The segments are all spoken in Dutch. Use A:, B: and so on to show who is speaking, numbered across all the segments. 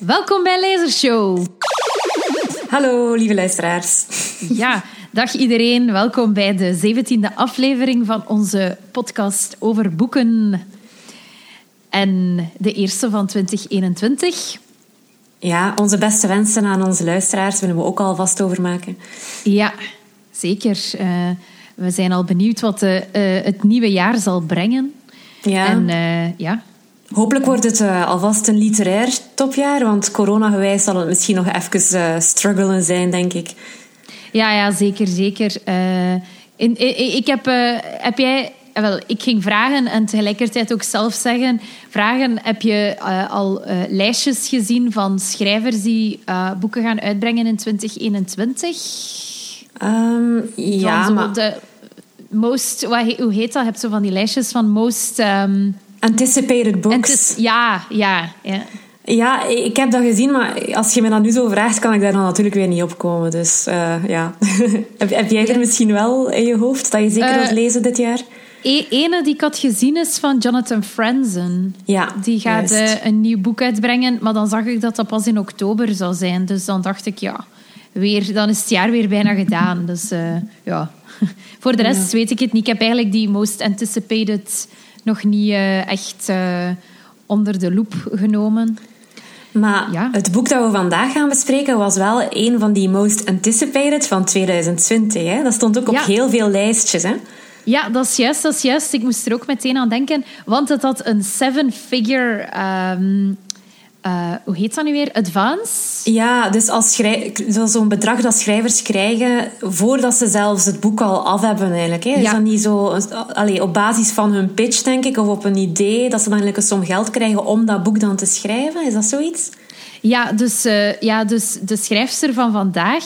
A: Welkom bij Lasershow.
B: Hallo, lieve luisteraars.
A: Ja, dag iedereen. Welkom bij de zeventiende aflevering van onze podcast over boeken. En de eerste van 2021.
B: Ja, onze beste wensen aan onze luisteraars willen we ook alvast over maken.
A: Ja, zeker. Uh, we zijn al benieuwd wat de, uh, het nieuwe jaar zal brengen.
B: Ja.
A: En uh, ja,
B: Hopelijk wordt het uh, alvast een literair topjaar, want coronagewijs zal het misschien nog even uh, struggelen zijn, denk ik.
A: Ja, ja zeker, zeker. Uh, in, in, ik heb, heb jij... Wel, ik ging vragen en tegelijkertijd ook zelf zeggen... Vragen, heb je al lijstjes gezien van schrijvers die boeken gaan uitbrengen in 2021?
B: Um, ja, maar...
A: De most, wat, hoe heet dat? Je hebt zo van die lijstjes van most... Um,
B: Anticipated books.
A: Ja, ja, ja.
B: Ja, ik heb dat gezien, maar als je me dat nu zo vraagt, kan ik daar dan natuurlijk weer niet op komen. Dus uh, ja. heb, heb, jij er misschien wel in je hoofd dat je zeker uh, wilt lezen dit jaar?
A: E ene die ik had gezien is van Jonathan Franzen.
B: Ja,
A: Die gaat uh, een nieuw boek uitbrengen, maar dan zag ik dat dat pas in oktober zou zijn. Dus dan dacht ik, ja, weer, dan is het jaar weer bijna gedaan. Dus ja, voor de rest ja. weet ik het niet. Ik heb eigenlijk die most anticipated nog niet uh, echt uh, onder de loep genomen.
B: Maar ja. het boek dat we vandaag gaan bespreken was wel een van die most anticipated van 2020. Hè? Dat stond ook op ja. heel veel lijstjes. Hè?
A: Ja, dat is juist, dat is juist. Ik moest er ook meteen aan denken, want het had een seven-figure... Um, uh, hoe heet dat nu weer? Advance?
B: Ja, dus als zo'n bedrag dat schrijvers krijgen voordat ze zelfs het boek al af hebben eigenlijk. Hè? Ja. Is dat niet zo allee, op basis van hun pitch, denk ik, of op een idee, dat ze dan eigenlijk een som geld krijgen om dat boek dan te schrijven? Is dat zoiets?
A: Ja, dus, uh, ja, dus de schrijfster van vandaag,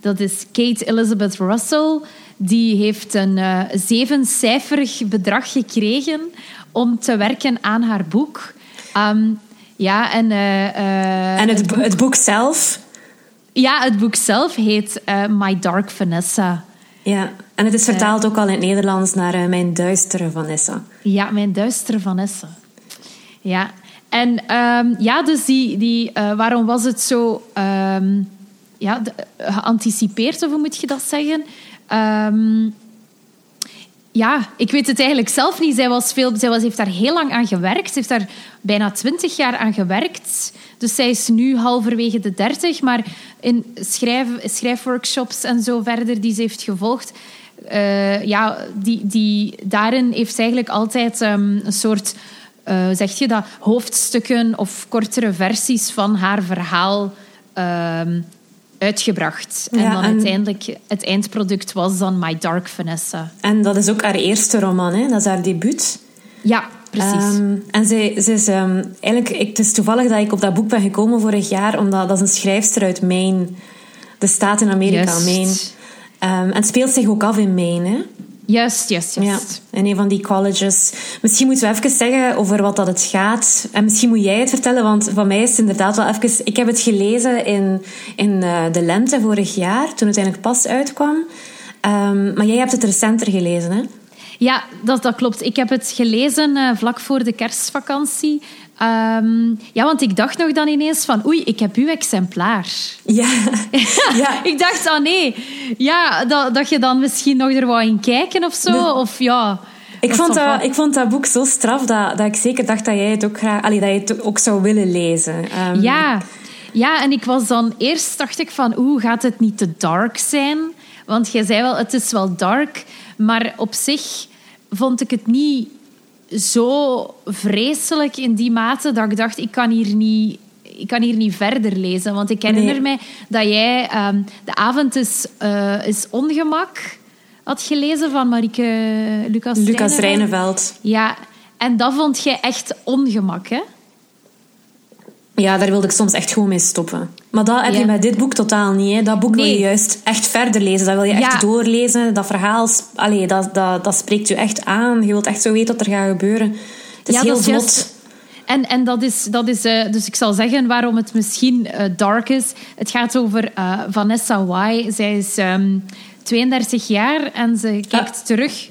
A: dat is Kate Elizabeth Russell, die heeft een uh, zevencijferig bedrag gekregen om te werken aan haar boek. Um, ja, en... Uh, uh,
B: en het, het, boek, het, boek, zelf?
A: Ja, het boek zelf heet uh, My Dark Vanessa.
B: Ja, en het is vertaald ook al in het Nederlands naar Mijn Duistere Vanessa.
A: Ja, Mijn Duistere Vanessa. Ja, en um, ja, dus die... die waarom was het zo... Um, ja, de, geanticipeerd, of hoe moet je dat zeggen? Um, ja, ik weet het eigenlijk zelf niet. Zij, was veel, zij was, heeft daar heel lang aan gewerkt. Ze heeft daar bijna twintig jaar aan gewerkt. Dus zij is nu halverwege de dertig. Maar in schrijf, schrijfworkshops en zo verder die ze heeft gevolgd... Uh, ja, die, die, daarin heeft ze eigenlijk altijd um, een soort... Uh, zeg je dat? Hoofdstukken of kortere versies van haar verhaal... Uh, uitgebracht. En dan en uiteindelijk, het eindproduct was dan My Dark Vanessa.
B: En dat is ook haar eerste roman, hè? Dat is haar debuut.
A: Ja, precies.
B: Um, en ze, ze is um, eigenlijk... Ik, het is toevallig dat ik op dat boek ben gekomen vorig jaar, omdat dat is een schrijfster uit Maine. De staat in Amerika,
A: Just.
B: Maine. Um, en het speelt zich ook af in Maine, hè?
A: Juist, juist, juist.
B: Ja, in een van die colleges. Misschien moeten we even zeggen over wat dat het gaat. En misschien moet jij het vertellen, want van mij is het inderdaad wel even... Ik heb het gelezen in, in uh, de lente vorig jaar, toen het eigenlijk pas uitkwam. Um, maar jij hebt het recenter gelezen, hè?
A: Ja, dat, dat klopt. Ik heb het gelezen uh, vlak voor de kerstvakantie. Um, ja, want ik dacht nog dan ineens van... Oei, ik heb uw exemplaar.
B: Ja.
A: ja. ik dacht, ah oh nee. Ja, dat, dat je dan misschien nog er wou in kijken of zo.
B: Nee.
A: Of ja...
B: Ik vond, dat, ik vond dat boek zo straf dat, dat ik zeker dacht dat jij het ook graag... Allee, dat je het ook zou willen lezen. Um,
A: ja. ja, en ik was dan... Eerst dacht ik van... Oeh, gaat het niet te dark zijn? Want jij zei wel, het is wel dark. Maar op zich vond ik het niet zo vreselijk in die mate dat ik dacht, ik kan hier niet, ik kan hier niet verder lezen. Want ik herinner
B: Nee.
A: mij dat jij um, De avond is, uh, is ongemak had gelezen van Marieke Lucas
B: Lucas
A: Rijneveld.
B: Rijneveld.
A: Ja, en dat vond jij echt ongemak, hè?
B: Ja, daar wilde ik soms echt gewoon mee stoppen. Maar dat heb
A: Ja.
B: je bij dit boek totaal niet. Hè. Dat boek wil je juist echt verder lezen. Dat wil je echt
A: Ja.
B: doorlezen. Dat verhaal, allee, dat, dat, dat spreekt je echt aan. Je wilt echt zo weten wat er gaat gebeuren. Het is
A: Ja,
B: heel vlot.
A: juist- En, en dat is, dat is eh, dus ik zal zeggen waarom het misschien eh, dark is. Het gaat over eh, Vanessa Y. Zij is ehm, 32 jaar en ze kijkt terug.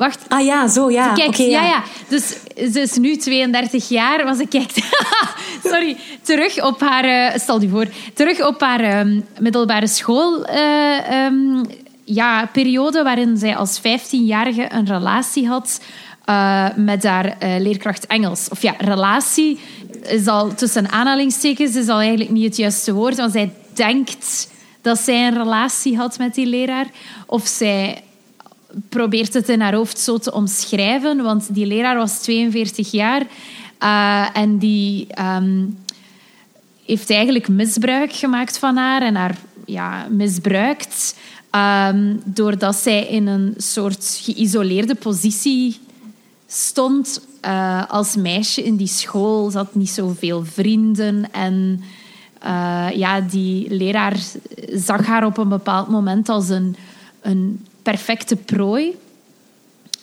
A: Wacht.
B: Ah ja, zo ja.
A: Kijk,
B: Oké,
A: ja. ja, Dus ze is nu 32 jaar, maar ze kijkt... Sorry. Terug op haar... eh, stel je voor. Terug op haar ehm, middelbare school... eh, ehm, ja, periode waarin zij als 15-jarige een relatie had eh, met haar leerkracht Engels. Of ja, relatie is al tussen aanhalingstekens is al eigenlijk niet het juiste woord, want zij denkt dat zij een relatie had met die leraar. Of zij probeert het in haar hoofd zo te omschrijven, want die leraar was 42 jaar eh, en die ehm, heeft eigenlijk misbruik gemaakt van haar en haar ja, misbruikt ehm, doordat zij in een soort geïsoleerde positie stond eh, als meisje in die school. Ze had niet zoveel vrienden en eh, ja, die leraar zag haar op een bepaald moment als een, een perfecte prooi.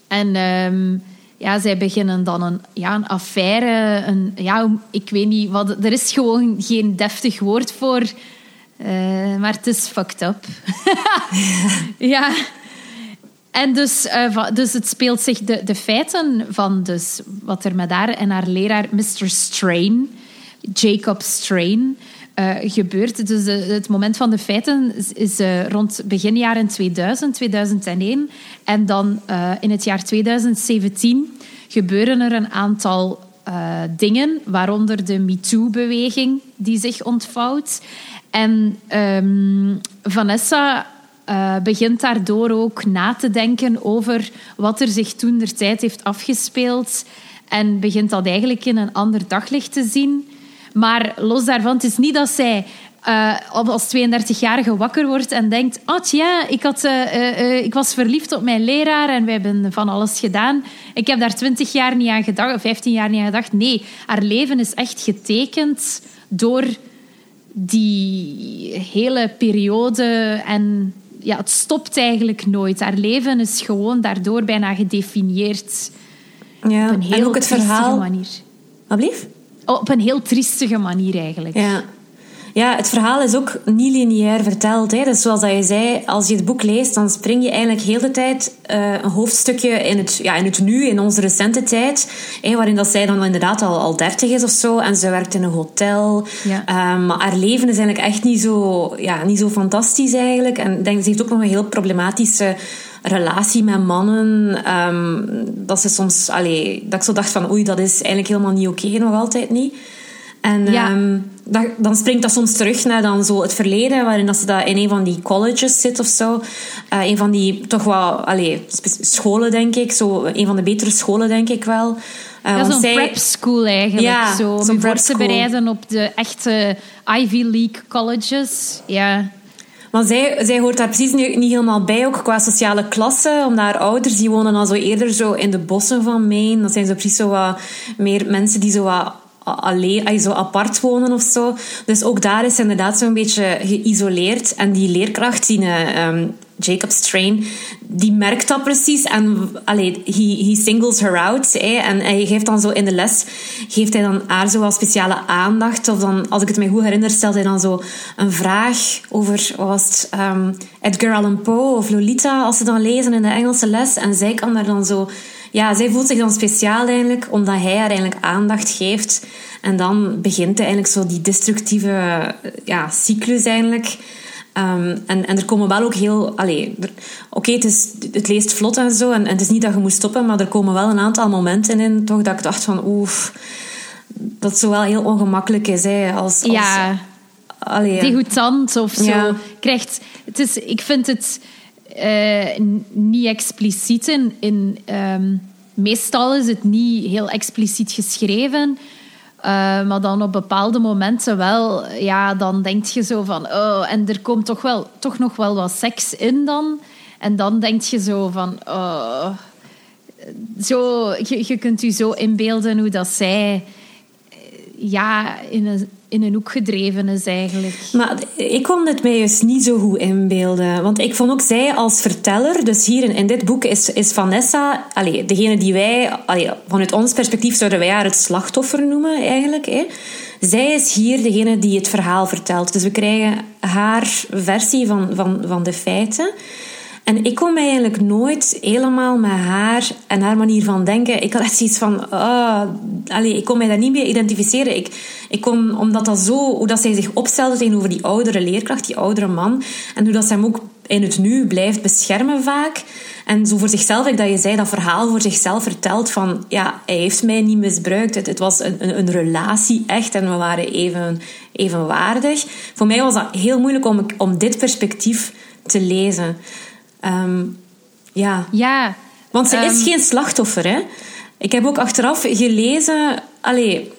A: En ehm, ja, zij beginnen dan een, ja, een affaire. Een, ja, ik weet niet wat. Er is gewoon geen deftig woord voor. eh, maar het is fucked up. ja. En dus, eh, dus het speelt zich de, de feiten van dus wat er met haar en haar leraar Mr. Strain, Jacob Strain, eh, gebeurt. Dus het moment van de feiten is, is, eh, rond begin jaren 2000, 2001. En dan eh, in het jaar 2017 gebeuren er een aantal dingen, waaronder de MeToo-beweging die zich ontvouwt. En ehm, Vanessa begint daardoor ook na te denken over wat er zich toen der tijd heeft afgespeeld. En begint dat eigenlijk in een ander daglicht te zien. Maar los daarvan, het is niet dat zij eh, als 32-jarige wakker wordt en denkt: Oh ja, ik, had, eh, eh, ik was verliefd op mijn leraar en we hebben van alles gedaan. Ik heb daar 20 jaar niet aan gedacht, of 15 jaar niet aan gedacht. Nee, haar leven is echt getekend door die hele periode. En ja, het stopt eigenlijk nooit. Haar leven is gewoon daardoor bijna gedefinieerd
B: Ja.
A: op een heel
B: En ook het verhaal...
A: manier.
B: Wat blieft?
A: Op een heel triestige manier eigenlijk.
B: Ja. Ja, het verhaal is ook niet lineair verteld. Hè. Dus zoals dat je zei, als je het boek leest, dan spring je eigenlijk heel de tijd eh, een hoofdstukje in het, ja, in het nu, in onze recente tijd. Hè, waarin dat zij dan inderdaad al, al 30 is of zo. En ze werkt in een hotel.
A: Ja.
B: Ehm, maar haar leven is eigenlijk echt niet zo, ja, niet zo fantastisch eigenlijk. En ik denk, ze heeft ook nog een heel problematische relatie met mannen. ehm, dat ze soms, allee, dat ik zo dacht van oei, dat is eigenlijk helemaal niet oké, nog altijd niet. En
A: Ja.
B: ehm, dat, dan springt dat soms terug naar dan zo het verleden, waarin dat ze dat in een van die colleges zit of zo. Eh, een van die toch wel, allee, scholen denk ik, zo, een van de betere scholen denk ik wel. Eh,
A: Ja, zo'n
B: zij-
A: prep school eigenlijk.
B: Ja,
A: zo, om voor te bereiden op de echte Ivy League colleges. Ja.
B: Maar zij, zij hoort daar precies niet, niet helemaal bij, ook qua sociale klasse. Omdat haar ouders, die wonen dan zo eerder zo in de bossen van Maine. Dat zijn zo precies zo wat meer mensen die zo wat alleen, zo apart wonen of zo. Dus ook daar is inderdaad zo'n beetje geïsoleerd. En die leerkracht, eh, ehm, Jacob Strain, die merkt dat precies. En allee, he, he singles her out. En hij geeft dan zo in de les, geeft hij dan haar zo speciale aandacht. Of dan, als ik het me goed herinner, stelt hij dan zo een vraag over, wat was ehm, Edgar Allan Poe of Lolita, als ze dan lezen in de Engelse les. En zij kan daar dan zo... Ja, zij voelt zich dan speciaal eigenlijk, omdat hij haar eigenlijk aandacht geeft. En dan begint eigenlijk zo die destructieve ja, cyclus eigenlijk. Ehm, en, en er komen wel ook heel... Oké, het is het leest vlot en zo. En, en het is niet dat je moet stoppen, maar er komen wel een aantal momenten in toch dat ik dacht van... Oef, dat het zo wel heel ongemakkelijk is. Hè, als, als,
A: ja,
B: allee,
A: degoutant of zo.
B: Ja.
A: Krijgt, het is, ik vind het eh, niet expliciet in... ehm, meestal is het niet heel expliciet geschreven... Eh, maar dan op bepaalde momenten wel, ja, dan denk je zo van, oh, en er komt toch, wel, toch nog wel wat seks in dan. En dan denk je zo van, oh, zo, je, je kunt je zo inbeelden hoe dat zij eh, ja, in een, in een hoek gedreven is eigenlijk.
B: Maar ik kon dit mij juist niet zo goed inbeelden. Want ik vond ook zij als verteller... Dus hier in, dit boek is, is Vanessa... Allee, degene die wij... Vanuit ons perspectief zouden wij haar het slachtoffer noemen, eigenlijk. Hè. Zij is hier degene die het verhaal vertelt. Dus we krijgen haar versie van, van, van de feiten. En ik kon mij eigenlijk nooit helemaal met haar en haar manier van denken. Ik had echt zoiets van, uh, allez, ik kon mij daar niet mee identificeren. Ik, ik kon, omdat dat zo, hoe dat zij zich opstelde tegenover die oudere leerkracht, die oudere man, en hoe dat zij hem ook in het nu blijft beschermen vaak. En zo voor zichzelf, dat je zei, dat verhaal voor zichzelf vertelt van, ja, hij heeft mij niet misbruikt. Het, het was een, een, een, relatie echt en we waren even, evenwaardig. Voor mij was dat heel moeilijk om, om dit perspectief te lezen. Um, ja.
A: Ja.
B: Want ze is ehm, geen slachtoffer, hè. Ik heb ook achteraf gelezen... Allee,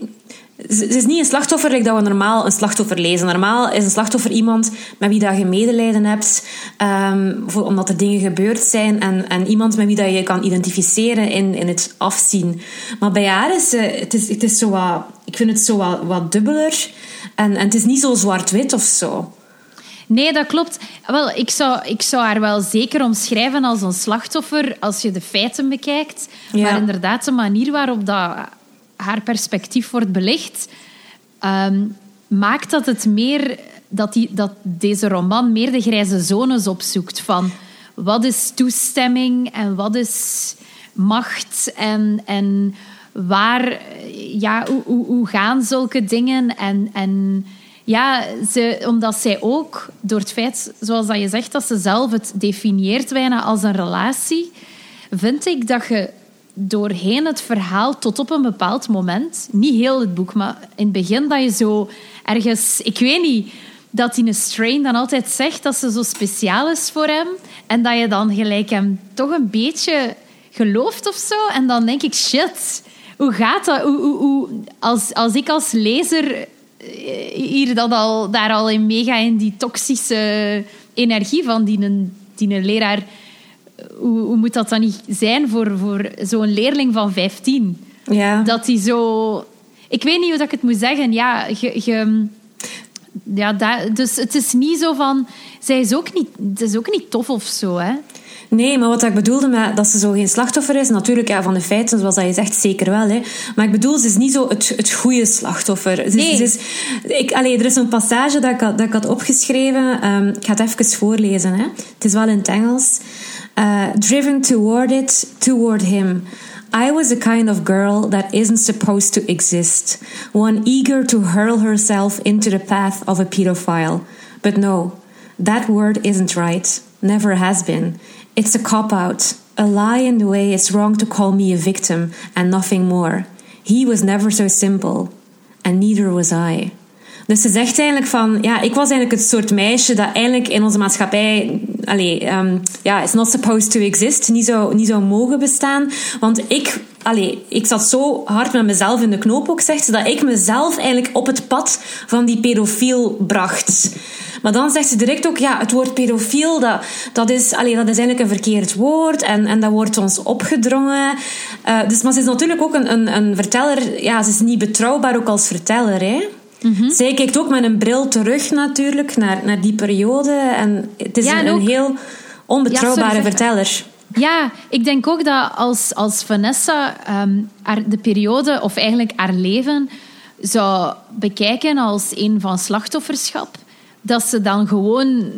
B: ze is niet een slachtoffer like dat we normaal een slachtoffer lezen. Normaal is een slachtoffer iemand met wie dat je medelijden hebt, um, voor, omdat er dingen gebeurd zijn, en, en iemand met wie dat je kan identificeren in, in het afzien. Maar bij haar is het, is, het is zo wat, ik vind het zo wat, wat dubbeler. En, en het is niet zo zwart-wit of zo.
A: Nee, dat klopt. Wel, ik zou, ik zou haar wel zeker omschrijven als een slachtoffer als je de feiten bekijkt. Maar inderdaad, de manier waarop dat haar perspectief wordt belicht, ehm, maakt dat het meer dat, die, dat deze roman meer de grijze zones opzoekt van wat is toestemming en wat is macht en, en waar, ja, hoe, hoe, hoe gaan zulke dingen en, en ja, omdat zij ook, door het feit, zoals dat je zegt, dat ze zelf het definieert bijna als een relatie, vind ik dat je doorheen het verhaal tot op een bepaald moment, niet heel het boek, maar in het begin dat je zo ergens, ik weet niet, dat in een strain dan altijd zegt dat ze zo speciaal is voor hem en dat je dan gelijk hem toch een beetje gelooft of zo. En dan denk ik, shit, hoe gaat dat? Hoe, hoe, als, als ik als lezer hier dat al, daar al in meega in die toxische energie van die een, die een leraar. Hoe, hoe moet dat dan niet zijn voor, voor zo'n leerling van 15?
B: Ja.
A: Dat hij zo... Ik weet niet hoe ik het moet zeggen. Ja, je, ja dat, dus het is niet zo van... Zij is ook niet, het is ook niet tof of zo, hè?
B: Nee, maar wat ik bedoelde met dat ze zo geen slachtoffer is, natuurlijk ja, van de feiten, zoals dat je zegt, zeker wel. Hè. Maar ik bedoel, ze is niet zo het, het goede slachtoffer. Ze,
A: nee.
B: Ze is, ik, allee, er is een passage dat ik, dat ik had opgeschreven. Um, ik ga het even voorlezen. Hè. Het is wel in het Engels. Uh, driven toward it, toward him. I was a kind of girl that isn't supposed to exist, one eager to hurl herself into the path of a pedophile. But no, that word isn't right, never has been. It's a cop out, a lie in the way it's wrong to call me a victim and nothing more. He was never so simple, and neither was I. Dus ze zegt eigenlijk van, ja, ik was eigenlijk het soort meisje dat eigenlijk in onze maatschappij, allee, um, ja, is not supposed to exist, niet zou, niet zou mogen bestaan. Want ik, allee, ik zat zo hard met mezelf in de knoop ook, zegt ze, dat ik mezelf eigenlijk op het pad van die pedofiel bracht. Maar dan zegt ze direct ook, ja, het woord pedofiel, dat, dat, is, allee, dat is eigenlijk een verkeerd woord en, en dat wordt ons opgedrongen. Uh, dus, maar ze is natuurlijk ook een, een, een verteller, ja, ze is niet betrouwbaar ook als verteller, hè. Mm Zij kijkt ook met een bril terug natuurlijk naar, naar die periode. En het is een, een, heel onbetrouwbare verteller.
A: Ja, ik denk ook dat als, als Vanessa um, haar, de periode, of eigenlijk haar leven, zou bekijken als een van slachtofferschap, dat ze dan gewoon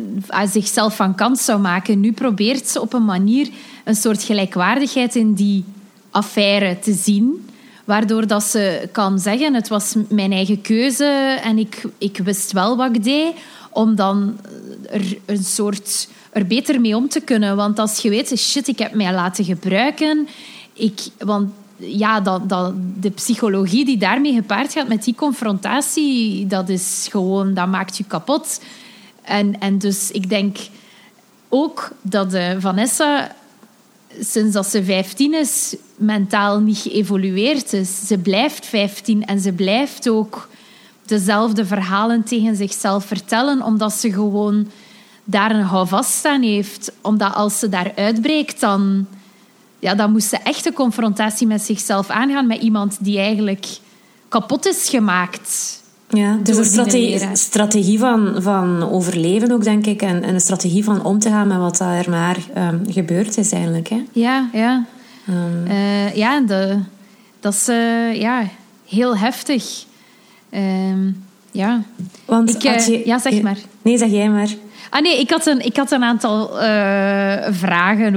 A: zichzelf van kant zou maken. Nu probeert ze op een manier een soort gelijkwaardigheid in die affaire te zien. Waardoor dat ze kan zeggen, het was mijn eigen keuze en ik, ik wist wel wat ik deed. Om dan er een soort er beter mee om te kunnen. Want als je weet, shit, ik heb mij laten gebruiken. Ik, want ja, dat, dat, de psychologie die daarmee gepaard gaat met die confrontatie, dat is gewoon, dat maakt je kapot. En, en dus ik denk ook dat de Vanessa, sinds dat ze 15 is, mentaal niet geëvolueerd is. Ze blijft 15 en ze blijft ook dezelfde verhalen tegen zichzelf vertellen, omdat ze gewoon daar een houvast aan heeft. Omdat als ze daar uitbreekt, dan ja, dan moest ze echt een confrontatie met zichzelf aangaan met iemand die eigenlijk kapot is gemaakt.
B: Ja, dus een strategie, strategie van, van overleven ook, denk ik. En, en een strategie van om te gaan met wat er maar um, gebeurd is eigenlijk. Hè?
A: Ja, ja. Uh, ja, de, dat is uh, ja, heel heftig. Um, ja.
B: Want
A: Ik, eh,
B: je-
A: ja, zeg maar.
B: Nee, zeg jij maar.
A: Ah nee, ik had een, ik had een aantal vragen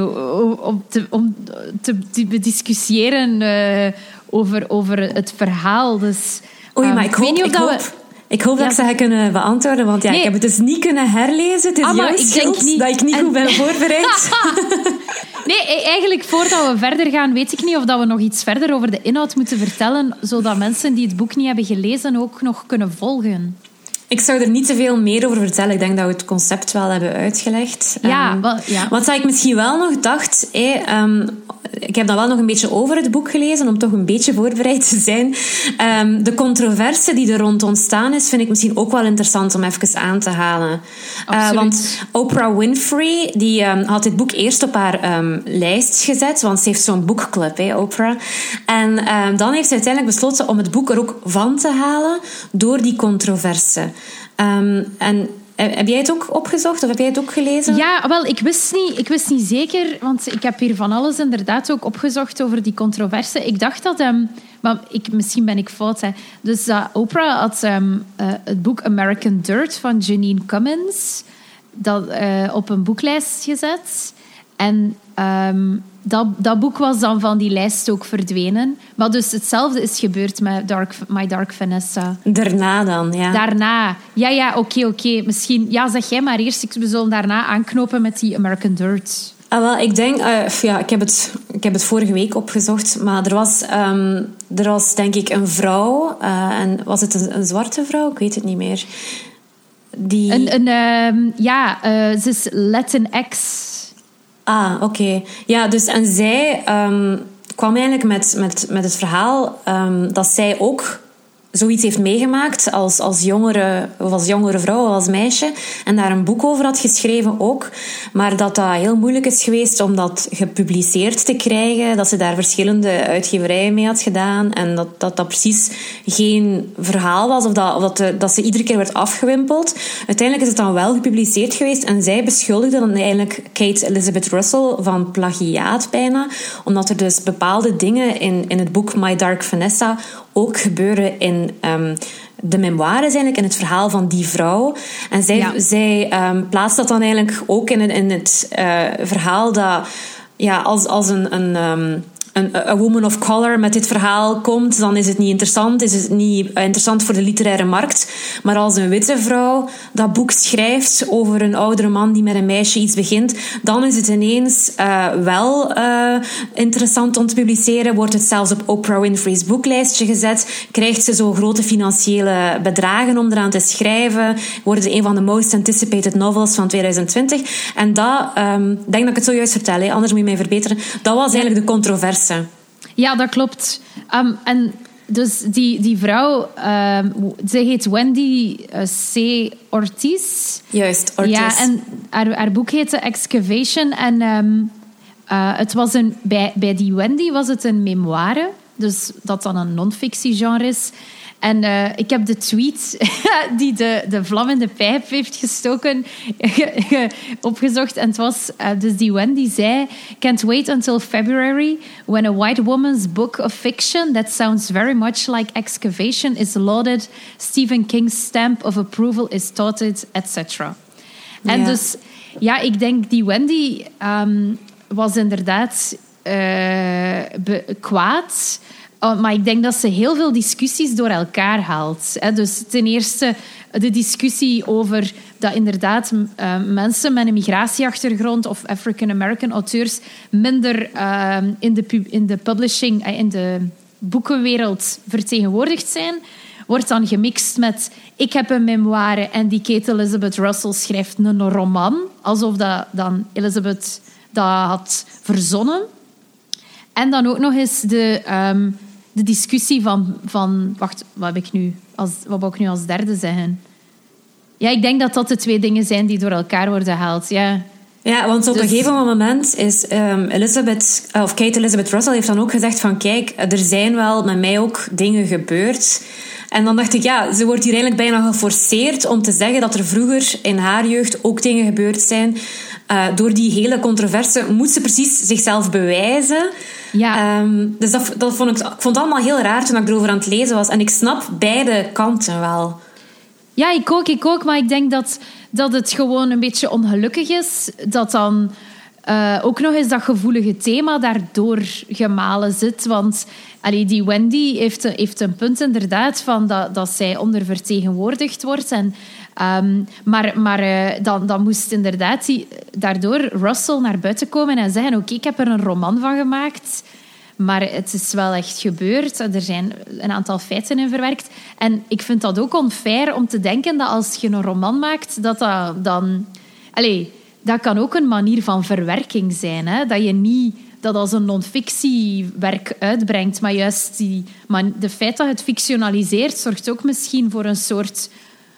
A: om te, om te, te bediscussiëren eh, over, over het verhaal. Dus,
B: Oei,
A: ehm,
B: maar ik
A: weet
B: hoop,
A: niet of
B: ik
A: dat
B: hoop,
A: we...
B: ik hoop dat
A: Ja.
B: ik ze ga kunnen beantwoorden. Want ja,
A: Nee.
B: ik heb het dus niet kunnen herlezen. Het is
A: Ah,
B: jouw
A: ik denk niet.
B: dat ik niet
A: En-
B: goed ben voorbereid.
A: Nee, e- eigenlijk voordat we verder gaan, weet ik niet of dat we nog iets verder over de inhoud moeten vertellen, zodat mensen die het boek niet hebben gelezen ook nog kunnen volgen.
B: Ik zou er niet te veel meer over vertellen. Ik denk dat we het concept wel hebben uitgelegd.
A: Ja, wel, ja.
B: Wat ik misschien wel nog dacht... ehm, ik heb dan wel nog een beetje over het boek gelezen, om toch een beetje voorbereid te zijn. Ehm, de controverse die er rond ontstaan is, vind ik misschien ook wel interessant om even aan te halen. Eh,
A: Absoluut.
B: want Oprah Winfrey die, had dit boek eerst op haar lijst gezet, want ze heeft zo'n boekclub, hè, Oprah. En dan heeft ze uiteindelijk besloten om het boek er ook van te halen door die controverse. Ehm, en eh, heb jij het ook opgezocht of heb jij het ook gelezen?
A: Ja, wel, ik wist, niet, ik wist niet zeker, want ik heb hier van alles inderdaad ook opgezocht over die controverse. Ik dacht dat, ehm, maar ik, misschien ben ik fout, hè. dus dat Oprah had ehm, eh, het boek American Dirt van Janine Cummins dat, op een boeklijst gezet. En ehm, dat, dat boek was dan van die lijst ook verdwenen. Maar dus hetzelfde is gebeurd met Dark, My Dark Vanessa.
B: Daarna dan, ja.
A: Daarna. Ja, ja, oké, oké. Misschien... Ja, zeg jij maar eerst. Ik- We zullen daarna aanknopen met die American Dirt.
B: Ah, wel, ik denk, eh, ja, ik heb, het, ik heb het vorige week opgezocht, maar er was, ehm, er was denk ik een vrouw, eh, en was het een, een zwarte vrouw? Ik weet het niet meer. Die...
A: Een, een, ehm, ja, eh, ze is Latinx.
B: Ah, oké. Ja, dus en zij ehm, kwam eigenlijk met, met, met het verhaal ehm, dat zij ook zoiets heeft meegemaakt als, als, jongere, of als jongere vrouw als meisje. En daar een boek over had geschreven ook. Maar dat dat heel moeilijk is geweest om dat gepubliceerd te krijgen. Dat ze daar verschillende uitgeverijen mee had gedaan. En dat dat, dat precies geen verhaal was. Of, dat, of dat, de- dat ze iedere keer werd afgewimpeld. Uiteindelijk is het dan wel gepubliceerd geweest. En zij beschuldigde dan eigenlijk Kate Elizabeth Russell van plagiaat bijna. Omdat er dus bepaalde dingen in, in het boek My Dark Vanessa ook gebeuren in ehm, de memoires eigenlijk, in het verhaal van die vrouw. En zij,
A: Ja.
B: zij ehm, plaatst dat dan eigenlijk ook in, in het eh, verhaal dat ja, als, als een... een ehm, een a woman of color met dit verhaal komt, dan is het niet interessant. Is het niet interessant voor de literaire markt. Maar als een witte vrouw dat boek schrijft over een oudere man die met een meisje iets begint, dan is het ineens eh, wel eh, interessant om te publiceren. Wordt het zelfs op Oprah Winfrey's boeklijstje gezet. Krijgt ze zo grote financiële bedragen om eraan te schrijven. Wordt het een van de most anticipated novels van 2020. En dat, ik denk dat ik het zojuist vertel, anders moet je mij verbeteren. Dat was eigenlijk de controverse.
A: Ja, dat klopt. Ehm, en dus die, die vrouw, ehm, ze heet Wendy eh, C. Ortiz.
B: Juist, Ortiz.
A: Ja, en haar, haar boek heette Excavation. En ehm, eh, het was een, bij, bij die Wendy was het een memoire. Dus dat dan een non-fictie-genre is. En eh, ik heb de tweet die de, de vlam in de pijp heeft gestoken opgezocht. En het was eh, dus die Wendy zei... Can't wait until February when a white woman's book of fiction that sounds very much like excavation is lauded. Stephen King's stamp of approval is touted, etc. En
B: Ja.
A: dus, ja, ik denk die Wendy ehm, was inderdaad be- kwaad. Oh, maar ik denk dat ze heel veel discussies door elkaar haalt. Hè. Dus ten eerste de discussie over dat inderdaad eh, mensen met een migratieachtergrond of African-American auteurs minder ehm, in, de in de publishing, eh, in de boekenwereld vertegenwoordigd zijn wordt dan gemixt met ik heb een memoire en die Kate Elizabeth Russell schrijft een roman, alsof dat dan Elizabeth dat had verzonnen. En dan ook nog eens de, ehm, de discussie van, van... Wacht, wat, heb ik nu als, wat wou ik nu als derde zeggen? Ja, ik denk dat dat de twee dingen zijn die door elkaar worden gehaald. Ja.
B: Ja, want op een
A: Dus-
B: gegeven moment is ehm, Elizabeth, of Kate Elizabeth Russell heeft dan ook gezegd van kijk, er zijn wel met mij ook dingen gebeurd. En dan dacht ik, ja, ze wordt hier eigenlijk bijna geforceerd om te zeggen dat er vroeger in haar jeugd ook dingen gebeurd zijn. Eh, door die hele controverse moet ze precies zichzelf bewijzen.
A: Ja.
B: Ehm, dus dat, dat vond ik, ik vond het allemaal heel raar toen ik erover aan het lezen was. En ik snap beide kanten wel.
A: Ja, ik ook, ik ook. Maar ik denk dat, dat het gewoon een beetje ongelukkig is. Dat dan uh, ook nog eens dat gevoelige thema daardoor gemalen zit. Want allee, die Wendy heeft, heeft een punt inderdaad van dat, dat zij ondervertegenwoordigd wordt. En, um, maar maar uh, dan, dan moest inderdaad die, daardoor Russell naar buiten komen en zeggen: Oké, ik heb er een roman van gemaakt. Maar het is wel echt gebeurd. Er zijn een aantal feiten in verwerkt. En ik vind dat ook onfair om te denken dat als je een roman maakt, dat dat dan... Allee, dat kan ook een manier van verwerking zijn. Hè? Dat je niet dat als een non-fictiewerk uitbrengt, maar juist die, maar de feit dat het fictionaliseert zorgt ook misschien voor een soort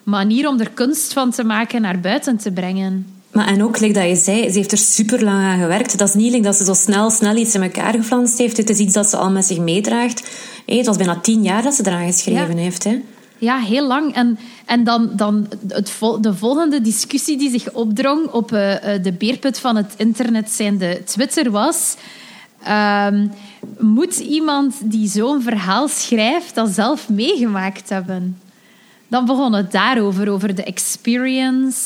A: manier om er kunst van te maken naar buiten te brengen.
B: Maar en ook, like dat je zei, ze heeft er super lang aan gewerkt. Dat is niet like dat ze zo snel, snel iets in elkaar geflanst heeft. Het is iets dat ze al met zich meedraagt. Hey, het was bijna tien jaar dat ze eraan geschreven heeft. Hè.
A: Ja, heel lang. En, en dan, dan het de volgende discussie die zich opdrong op uh, de beerput van het internet, zijn de Twitter, was... Um, moet iemand die zo'n verhaal schrijft dat zelf meegemaakt hebben? Dan begon het daarover, over de experience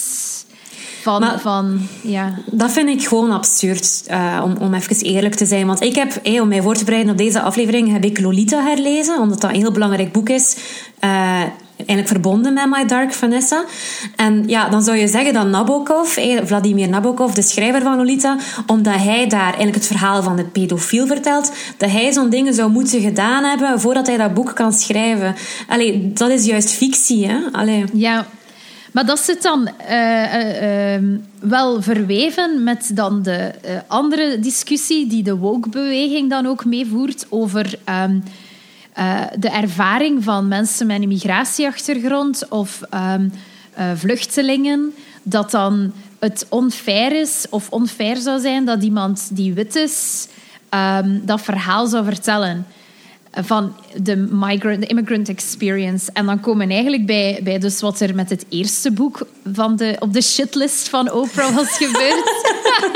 A: van, van, ja.
B: Dat vind ik gewoon absurd, uh, om, om even eerlijk te zijn. Want ik heb, hey, om mij voor te bereiden op deze aflevering, heb ik Lolita herlezen, omdat dat een heel belangrijk boek is. Uh, eigenlijk verbonden met My Dark Vanessa. En ja, dan zou je zeggen dat Nabokov, Vladimir Nabokov, de schrijver van Lolita, omdat hij daar eigenlijk het verhaal van de pedofiel vertelt, dat hij zo'n dingen zou moeten gedaan hebben voordat hij dat boek kan schrijven. Allee, dat is juist fictie, hè? Allee.
A: Ja, maar dat zit dan uh, uh, wel verweven met dan de eh, andere discussie die de woke-beweging dan ook meevoert over um, de ervaring van mensen met een migratieachtergrond of um, vluchtelingen. Dat dan het onfair is of onfair zou zijn dat iemand die wit is um, dat verhaal zou vertellen van de, migrant, immigrant experience. En dan komen we eigenlijk bij, bij dus wat er met het eerste boek van de, op de shitlist van Oprah was gebeurd.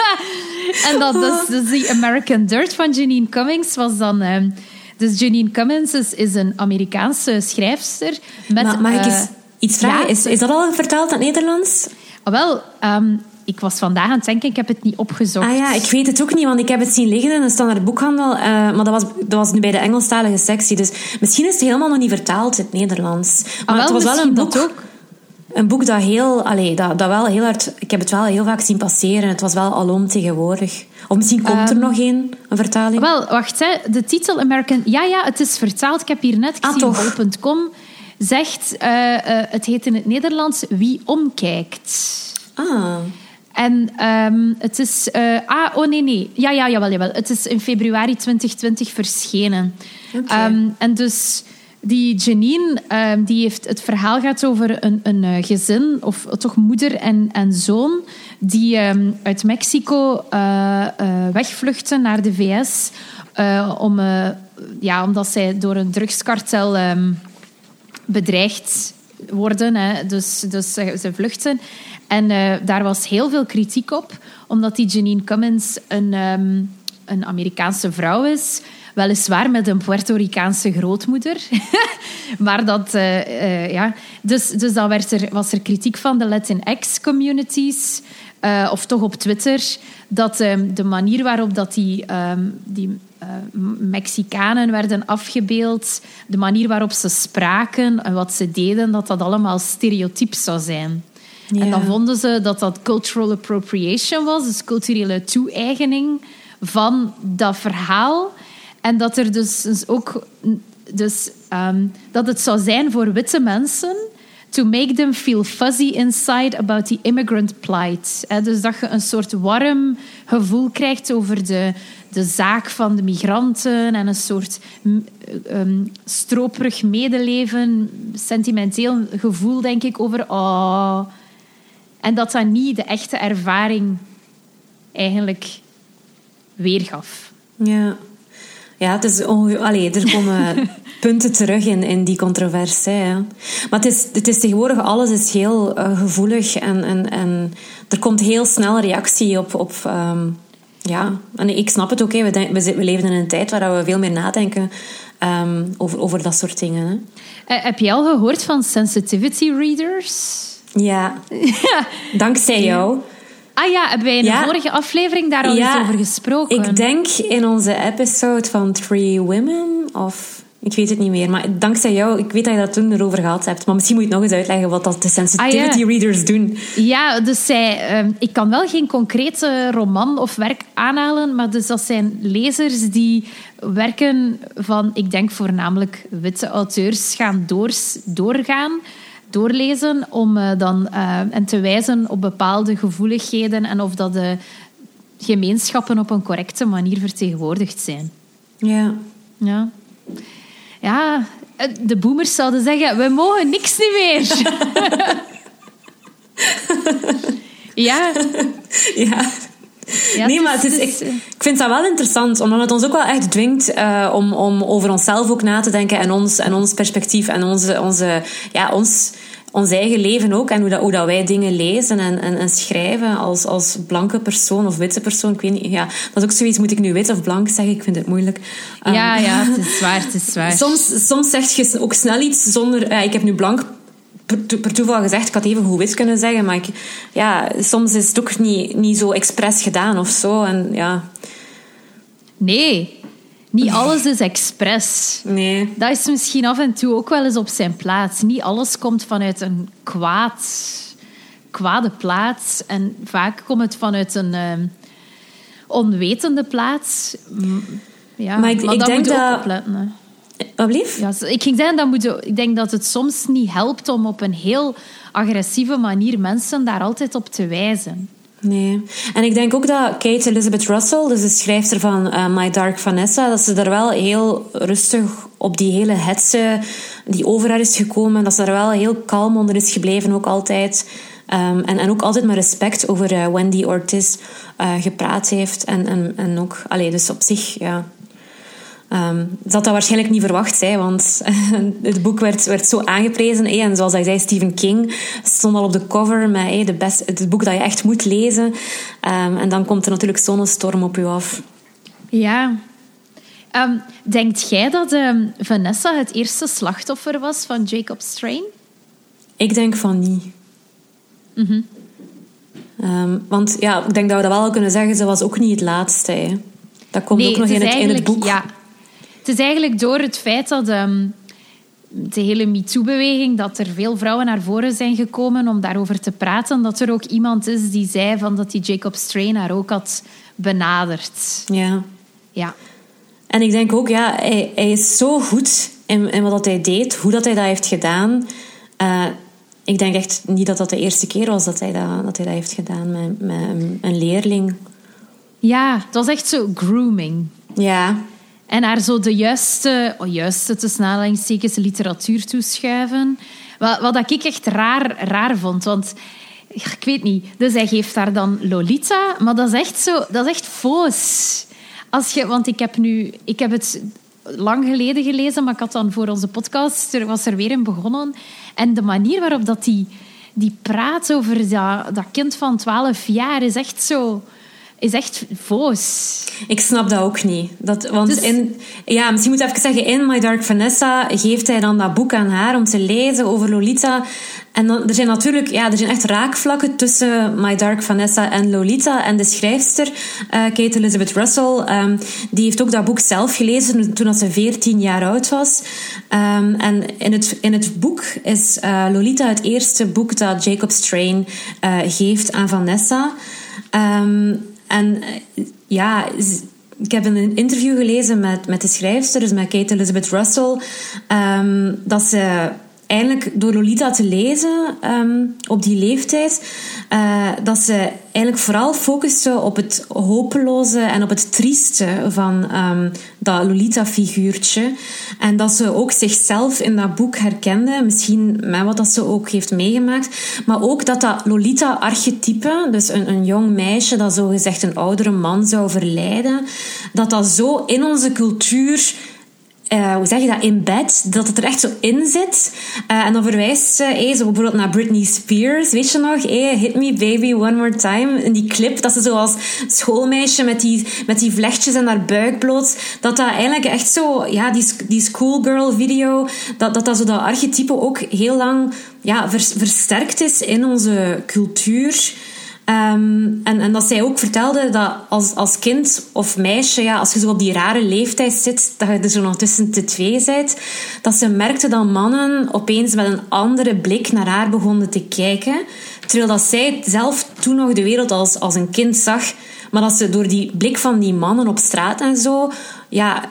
A: en dat dus, dus American Dirt van Janine Cummings was dan... Uh, dus Janine Cummings is, is een Amerikaanse schrijfster. Met,
B: maar mag ik eens uh, iets vragen? is, is dat al vertaald in het Nederlands?
A: Ah, wel, um, ik was vandaag aan het denken, ik heb het niet opgezocht.
B: Ah ja, ik weet het ook niet, want ik heb het zien liggen in een standaard boekhandel. Uh, maar dat was, dat was nu bij de Engelstalige sectie. Dus misschien is het helemaal nog niet vertaald in het Nederlands. Maar
A: ah, wel, het was wel een boek. ook.
B: Een boek dat heel, allee, dat, dat wel heel hard. Ik heb het wel heel vaak zien passeren. Het was wel alom tegenwoordig. Of misschien komt er um, nog een, een vertaling.
A: Wel, wacht, hè. de titel American. Ja, ja, het is vertaald. Ik heb hier net gezien ah, zegt, uh, uh, het heet in het Nederlands Wie omkijkt.
B: Ah.
A: En um, het is... Uh, ah, oh nee, nee. Ja, ja, jawel, jawel. Het is in februari 2020 verschenen.
B: Okay.
A: Um, en dus die Janine, um, die heeft... Het verhaal gaat over een, een uh, gezin, of toch moeder en, en zoon, die uit Mexico uh, wegvluchten naar de VS om, ja, omdat zij door een drugskartel bedreigd worden. Hè. Dus, dus ze vluchten. En daar was heel veel kritiek op, omdat die Janine Cummins een, een Amerikaanse vrouw is. Weliswaar met een Puerto Ricaanse grootmoeder. maar dat, uh, uh, ja. Dus, dus dan werd er, was er kritiek van de Latinx-communities, of toch op Twitter, dat um, de manier waarop dat die, um, die Mexicanen werden afgebeeld, de manier waarop ze spraken en wat ze deden, dat dat allemaal stereotyp zou zijn. Ja. En dan vonden ze dat dat cultural appropriation was, dus culturele toe-eigening van dat verhaal. En dat er dus, ook dus, um, dat het zou zijn voor witte mensen to make them feel fuzzy inside about the immigrant plight. dus dat je een soort warm gevoel krijgt over de, de zaak van de migranten en een soort um, stroperig medeleven, sentimenteel gevoel, denk ik, over oh, en dat dat niet de echte ervaring eigenlijk weergaf.
B: Ja. Ja, het is Allee, er komen punten terug in, in die controverse. Hè. Maar het is, het is tegenwoordig, alles is heel uh, gevoelig en, en, en er komt heel snel reactie op. op um, ja, en ik snap het ook. Hè. We, we, we leven in een tijd waar we veel meer nadenken ehm, over, over dat soort dingen. Hè.
A: Eh, heb je al gehoord van sensitivity readers?
B: Ja, dankzij jou.
A: Ah ja, hebben wij in de vorige aflevering daar al eens over gesproken?
B: Ik denk in onze episode van Three Women of ik weet het niet meer. Maar dankzij jou, ik weet dat je dat toen erover gehad hebt. Maar misschien moet je nog eens uitleggen wat dat de sensitivity ah, readers doen.
A: Ja, dus zij, ehm, ik kan wel geen concrete roman of werk aanhalen. Maar dus dat zijn lezers die werken van, ik denk voornamelijk witte auteurs, gaan doors, doorgaan doorlezen om uh, dan uh, en te wijzen op bepaalde gevoeligheden en of dat de gemeenschappen op een correcte manier vertegenwoordigd zijn.
B: Ja.
A: Ja. Ja, eh, de boomers zouden zeggen, we mogen niks niet meer. ja.
B: Ja. Ja, nee, maar het is, ik, ik, vind dat wel interessant, omdat het ons ook wel echt dwingt uh, om, om over onszelf ook na te denken en ons, en ons perspectief en onze, onze, ja, ons ons eigen leven ook en hoe, dat, hoe dat wij dingen lezen en, en, en, schrijven als, als blanke persoon of witte persoon. Ik weet niet, ja, dat is ook zoiets, moet ik nu wit of blank zeggen? Ik vind het moeilijk.
A: ja, um, ja, het is zwaar, het is zwaar.
B: Soms, soms zeg je ook snel iets zonder... Ja, ik heb nu blank per, toeval gezegd, ik had even goed wit kunnen zeggen, maar ik, ja, soms is het ook niet, niet zo expres gedaan of zo. En, ja.
A: Nee, niet alles is expres.
B: Nee.
A: Dat is misschien af en toe ook wel eens op zijn plaats. Niet alles komt vanuit een kwaad, kwade plaats. En vaak komt het vanuit een uh, onwetende plaats. Ja, maar ik, maar ik denk dat... opletten.
B: Alblieft?
A: Ja, ik ging zeggen, dat moet, ik denk dat het soms niet helpt om op een heel agressieve manier mensen daar altijd op te wijzen.
B: Nee. En ik denk ook dat Kate Elizabeth Russell, dus de schrijfster van uh, My Dark Vanessa, dat ze daar wel heel rustig op die hele hetze die over haar is gekomen, dat ze daar wel heel kalm onder is gebleven ook altijd. Um, en, en ook altijd met respect over uh, Wendy Ortiz uh, gepraat heeft. En, en, en ook, allee, dus op zich, ja, Um, dat had dat waarschijnlijk niet verwacht, hè, want het boek werd, werd zo aangeprezen. Hè, en zoals hij zei, Stephen King stond al op de cover met hè, de best, het boek dat je echt moet lezen. Um, en dan komt er natuurlijk zo'n storm op je af.
A: Ja. Um, denkt jij dat Vanessa het eerste slachtoffer was van Jacob Strain?
B: Ik denk van niet.
A: Mm
B: want ja, ik denk dat we dat wel kunnen zeggen, ze was ook niet het laatste. Hè. Dat komt ook nog in het, in het boek.
A: Ja, het is eigenlijk door het feit dat um, de hele MeToo-beweging, dat er veel vrouwen naar voren zijn gekomen om daarover te praten, dat er ook iemand is die zei van dat die Jacob Strain haar ook had benaderd.
B: Ja.
A: Ja.
B: En ik denk ook, ja, hij, hij is zo goed in, in wat hij deed, hoe dat hij dat heeft gedaan. Uh, ik denk echt niet dat dat de eerste keer was dat hij dat, dat, hij dat heeft gedaan met, met een leerling.
A: Ja, het was echt zo grooming.
B: Ja,
A: en haar zo de juiste, oh, juiste tussen aanhalingstekens, literatuur toeschuiven. Wat, wat ik echt raar, raar vond. Want ik weet niet. Dus hij geeft haar dan Lolita. Maar dat is echt zo... Dat is echt foos. Als je, want ik heb nu... Ik heb het lang geleden gelezen, maar ik had dan voor onze podcast... Was er weer in begonnen. En de manier waarop dat die, die praat over dat kind van 12 jaar is echt zo is echt voos.
B: Ik snap dat ook niet. Dat, want dus... in, ja, misschien moet ik even zeggen, in My Dark Vanessa geeft hij dan dat boek aan haar om te lezen over Lolita. En dan, er zijn natuurlijk ja, er zijn echt raakvlakken tussen My Dark Vanessa en Lolita. En de schrijfster, uh, Kate Elizabeth Russell, um, die heeft ook dat boek zelf gelezen toen ze 14 jaar oud was. Um, en in het, in het boek is uh, Lolita het eerste boek dat Jacob Strain uh, geeft aan Vanessa. Um, en eh, ja, ik heb een interview gelezen met, met de schrijfster, dus met Kate Elizabeth Russell, um, dat ze eigenlijk door Lolita te lezen um, op die leeftijd, uh, dat ze eigenlijk vooral focuste op het hopeloze en op het trieste van um, dat Lolita-figuurtje. En dat ze ook zichzelf in dat boek herkende, misschien met wat dat ze ook heeft meegemaakt. Maar ook dat dat Lolita-archetype, dus een, een jong meisje dat zogezegd een oudere man zou verleiden, dat dat zo in onze cultuur uh, hoe zeg je dat, in bed, dat het er echt zo in zit. Uh, en dan verwijst ze zo bijvoorbeeld naar Britney Spears, weet je nog? Hey, hit me baby one more time. In die clip, dat ze zo als schoolmeisje met die, met die vlechtjes en haar buik bloot, dat dat eigenlijk echt zo, ja, die, die schoolgirl video, dat, dat dat zo dat archetype ook heel lang ja, versterkt is in onze cultuur. En, en dat zij ook vertelde dat als, als kind of meisje, ja, als je zo op die rare leeftijd zit, dat je er zo nog tussen de twee bent, dat ze merkte dat mannen opeens met een andere blik naar haar begonnen te kijken. Terwijl dat zij zelf toen nog de wereld als, als een kind zag, maar dat ze door die blik van die mannen op straat en zo, ja,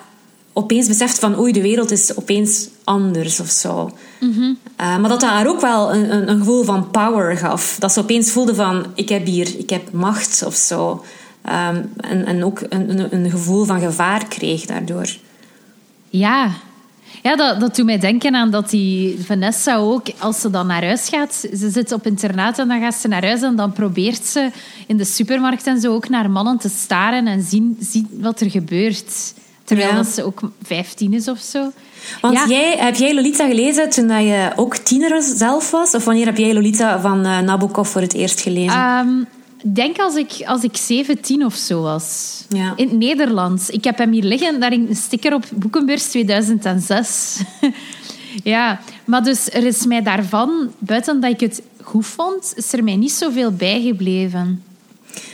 B: opeens beseft van oei, de wereld is opeens anders of zo. Mm maar dat dat haar ook wel een, een, een, gevoel van power gaf. Dat ze opeens voelde van ik heb hier, ik heb macht of zo. Um, en, en ook een, een gevoel van gevaar kreeg daardoor.
A: Ja, ja, dat, dat doet mij denken aan dat die Vanessa ook, als ze dan naar huis gaat, ze zit op internaat en dan gaat ze naar huis en dan probeert ze in de supermarkt en zo ook naar mannen te staren en zien, zien wat er gebeurt. Terwijl ze ook 15 is of zo.
B: Want jij, heb jij Lolita gelezen toen je ook tiener zelf was? Of wanneer heb jij Lolita van uh, Nabokov voor het eerst gelezen?
A: Um, denk als ik, als ik 17 of zo was. Ja. In het Nederlands. Ik heb hem hier liggen, daar een sticker op Boekenbeurs 2006. ja, maar dus er is mij daarvan, buiten dat ik het goed vond, is er mij niet zoveel bijgebleven.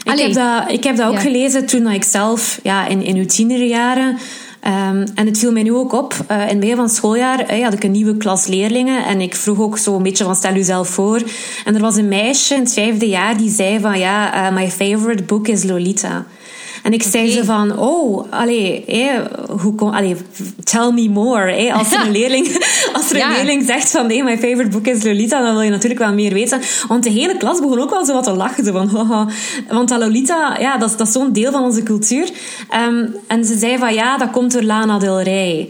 B: Ik heb, dat, ik heb dat ook gelezen toen ik zelf ja, in, in uw tienerjaren... Um, en het viel mij nu ook op. Uh, in het begin van het schooljaar uh, had ik een nieuwe klas leerlingen. En ik vroeg ook zo een beetje van stel u zelf voor. En er was een meisje in het vijfde jaar die zei van ja, uh, my favorite book is Lolita. En ik zei ze van, oh, allee, hoe kom, allee, tell me more. als er een leerling, als er een leerling zegt van, hey, my favorite book is Lolita, dan wil je natuurlijk wel meer weten. Want de hele klas begon ook wel zo wat te lachen. Zo van, haha. Want dat Lolita, ja, dat, dat is zo'n deel van onze cultuur. Ehm, en ze zei van, ja, dat komt door Lana Del Rey.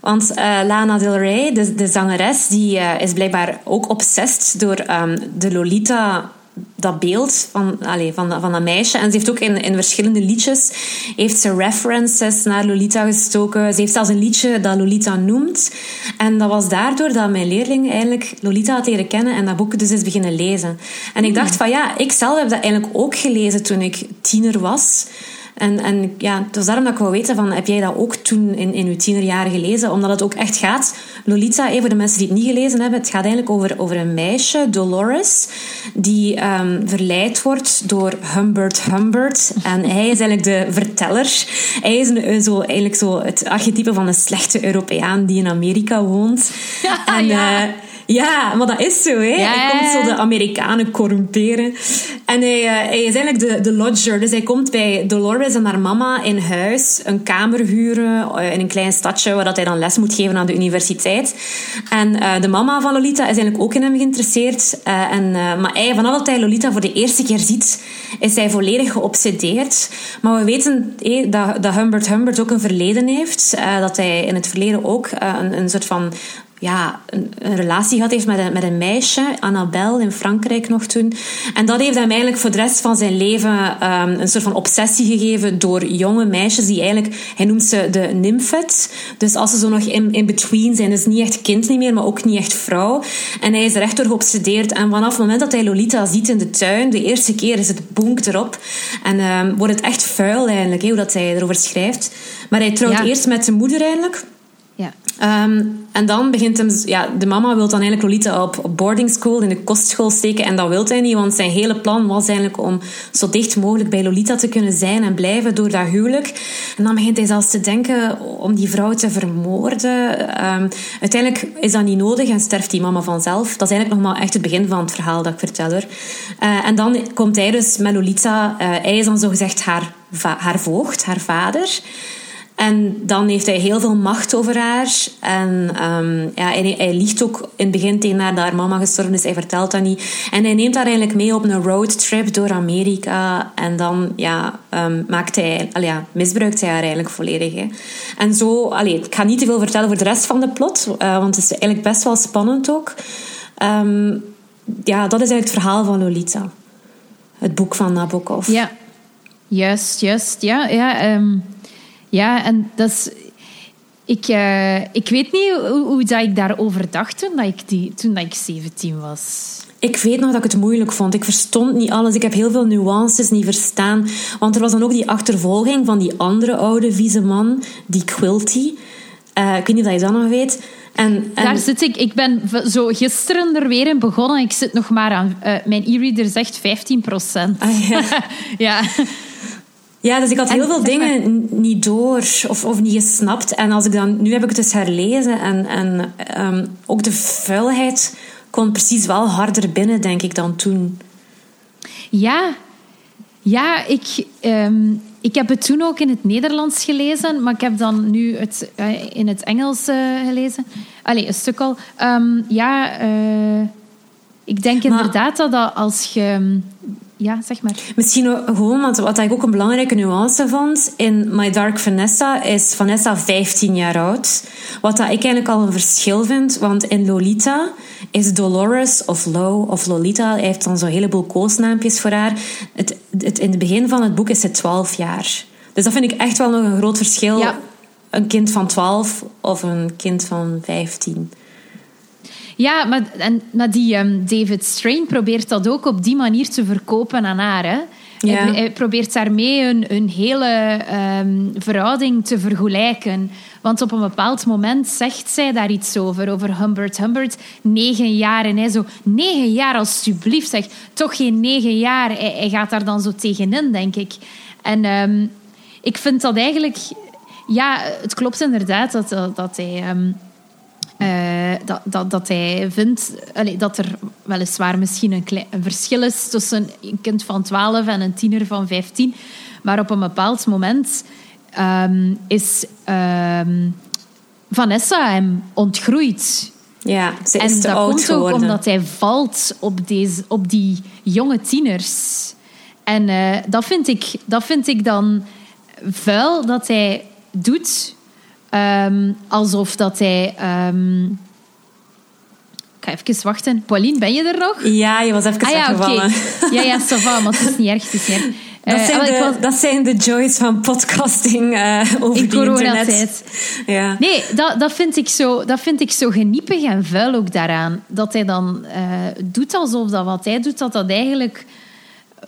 B: Want uh, Lana Del Rey, de, de zangeres, die uh, is blijkbaar ook obsessed door um, de Lolita dat beeld van, allez, van, van dat meisje. En ze heeft ook in, in verschillende liedjes heeft ze references naar Lolita gestoken. Ze heeft zelfs een liedje dat Lolita noemt. En dat was daardoor dat mijn leerling eigenlijk Lolita had leren kennen en dat boek dus is beginnen lezen. En ik dacht van ja, ik zelf heb dat eigenlijk ook gelezen toen ik tiener was. En, en ja, het was daarom dat ik wou weten van, heb jij dat ook toen in, in je tienerjaren gelezen? Omdat het ook echt gaat... Lolita, even voor de mensen die het niet gelezen hebben, het gaat eigenlijk over, over een meisje, Dolores, die um, verleid wordt door Humbert Humbert. En hij is eigenlijk de verteller. Hij is een, zo, eigenlijk zo het archetype van een slechte Europeaan die in Amerika woont. Ja, en, ja. Uh, ja, maar dat is zo. Hè. Hij komt zo de Amerikanen corrumperen. En hij, uh, hij is eigenlijk de, de lodger. Dus hij komt bij Dolores en haar mama in huis een kamer huren uh, in een klein stadje waar dat hij dan les moet geven aan de universiteit. En uh, de mama van Lolita is eigenlijk ook in hem geïnteresseerd. en, maar hij, vanaf dat hij Lolita voor de eerste keer ziet, is hij volledig geobsedeerd. Maar we weten dat, dat Humbert Humbert ook een verleden heeft. dat hij in het verleden ook een, een soort van ja, een, een, relatie gehad heeft met een, met een meisje, Annabelle, in Frankrijk nog toen. En dat heeft hem eigenlijk voor de rest van zijn leven um, een soort van obsessie gegeven door jonge meisjes die eigenlijk, hij noemt ze de nymphets. Dus als ze zo nog in, in between zijn, dus niet echt kind niet meer, maar ook niet echt vrouw. En hij is er echt door geobsedeerd. En vanaf het moment dat hij Lolita ziet in de tuin, de eerste keer is het bonk erop. En um, wordt het echt vuil eigenlijk, hoe dat hij erover schrijft. Maar hij trouwt eerst met zijn moeder eigenlijk. Um, en dan begint hem... Ja, de mama wil dan eigenlijk Lolita op, boarding school, in de kostschool steken. En dat wil hij niet, want zijn hele plan was eigenlijk om zo dicht mogelijk bij Lolita te kunnen zijn en blijven door dat huwelijk. En dan begint hij zelfs te denken om die vrouw te vermoorden. Um, uiteindelijk is dat niet nodig en sterft die mama vanzelf. Dat is eigenlijk nog maar echt het begin van het verhaal dat ik vertel. Er. Uh, en dan komt hij dus met Lolita... Uh, hij is dan zogezegd haar, haar voogd, haar vader... En dan heeft hij heel veel macht over haar. En um, ja, hij, hij, liegt ook in het begin tegen haar dat haar mama gestorven is. Hij vertelt dat niet. En hij neemt haar eigenlijk mee op een roadtrip door Amerika. En dan ja, um, maakt hij, al ja, misbruikt hij haar eigenlijk volledig. En zo, allee, ik ga niet te veel vertellen voor de rest van de plot. Uh, want het is eigenlijk best wel spannend ook. Um, ja, dat is eigenlijk het verhaal van Lolita. Het boek van Nabokov.
A: Ja, juist, juist. Ja, ja ja, en dat is... ik, uh, ik weet niet hoe, hoe, dat ik daarover dacht toen, dat ik, die, toen dat ik 17 was.
B: Ik weet nog dat ik het moeilijk vond. Ik verstond niet alles. Ik heb heel veel nuances niet verstaan. Want er was dan ook die achtervolging van die andere oude vieze man, die Quilty. Uh, ik weet niet of je dat nog weet. En,
A: en... Daar zit ik. Ik ben zo gisteren er weer in begonnen. Ik zit nog maar aan... Uh, mijn e-reader zegt 15 procent.
B: Ah, ja.
A: ja.
B: Ja, dus ik had heel veel dingen niet door of, of niet gesnapt. En als ik dan, nu heb ik het dus herlezen en, en um, ook de vuilheid kon precies wel harder binnen, denk ik, dan toen.
A: Ja, ja ik, um, ik heb het toen ook in het Nederlands gelezen, maar ik heb dan nu het uh, in het Engels uh, gelezen. Allee, een stuk al. Um, ja, uh, ik denk maar, inderdaad dat als je ja, zeg maar.
B: Misschien gewoon, want wat ik ook een belangrijke nuance vond in My Dark Vanessa is Vanessa 15 jaar oud. Wat dat ik eigenlijk al een verschil vind, want in Lolita is Dolores of Lo of Lolita, hij heeft dan zo'n heleboel koosnaampjes voor haar. Het, het, in het begin van het boek is ze 12 jaar. Dus dat vind ik echt wel nog een groot verschil.
A: Ja.
B: Een kind van 12 of een kind van 15.
A: Ja, maar, en, maar die um, David Strain probeert dat ook op die manier te verkopen aan haar. Hè?
B: Ja.
A: Hij, hij, probeert daarmee een, een hele um, verhouding te vergelijken. Want op een bepaald moment zegt zij daar iets over, over Humbert. Humbert, negen jaar. En hij zo, negen jaar alsjeblieft, zeg. Toch geen negen jaar. Hij, hij gaat daar dan zo tegenin, denk ik. En um, ik vind dat eigenlijk... Ja, het klopt inderdaad dat, dat, dat hij... Um, uh, dat, dat, dat hij vindt dat er weliswaar misschien een, klein, een verschil is tussen een kind van 12 en een tiener van 15. Maar op een bepaald moment um, is um, Vanessa hem ontgroeid.
B: Ja, ze is
A: en dat komt
B: geworden.
A: ook omdat hij valt op, deze, op die jonge tieners. En uh, dat, vind ik, dat vind ik dan vuil dat hij doet Um, alsof dat hij. Um... Ik ga even wachten. Pauline, ben je er nog?
B: Ja, je was even
A: ah, ja. Okay. Ja, ja, ça maar het is niet erg. Het is niet erg.
B: Dat, zijn
A: uh,
B: de,
A: was...
B: dat zijn de joys van podcasting uh, over
A: in coronatijd.
B: Ja.
A: Nee, dat, dat, vind ik zo, dat vind ik zo geniepig en vuil ook daaraan. Dat hij dan uh, doet alsof dat wat hij doet, dat dat eigenlijk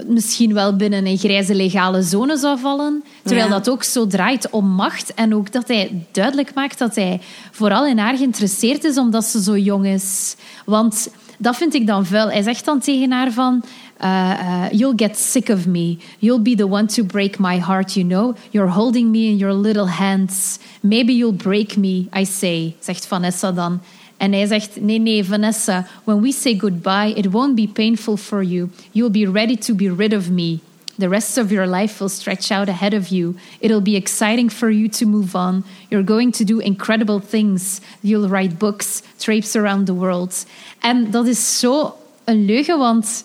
A: misschien wel binnen een grijze legale zone zou vallen. Terwijl
B: Ja.
A: dat ook zo draait om macht. En ook dat hij duidelijk maakt dat hij vooral in haar geïnteresseerd is omdat ze zo jong is. Want dat vind ik dan vuil. Hij zegt dan tegen haar van... Uh, uh, you'll get sick of me. You'll be the one to break my heart, you know. You're holding me in your little hands. Maybe you'll break me, I say, zegt Vanessa dan. En hij zegt, nee, nee, Vanessa, when we say goodbye, it won't be painful for you. You'll be ready to be rid of me. The rest of your life will stretch out ahead of you. It'll be exciting for you to move on. You're going to do incredible things. You'll write books, traipse around the world. En dat is zo een leugen, want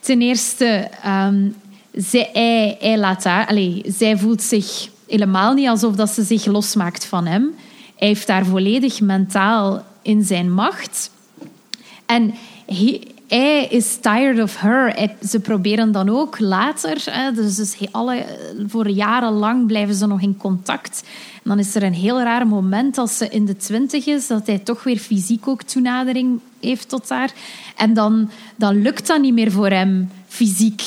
A: ten eerste, um, zij, hij, hij laat haar... Allez, zij voelt zich helemaal niet alsof dat ze zich losmaakt van hem. Hij heeft daar volledig mentaal in zijn macht. En hij, is tired of her. Ze proberen dan ook later, hè, dus, dus alle, voor jarenlang blijven ze nog in contact. Dan is er een heel raar moment als ze in de twintig is, dat hij toch weer fysiek ook toenadering heeft tot haar. En dan, dan lukt dat niet meer voor hem fysiek.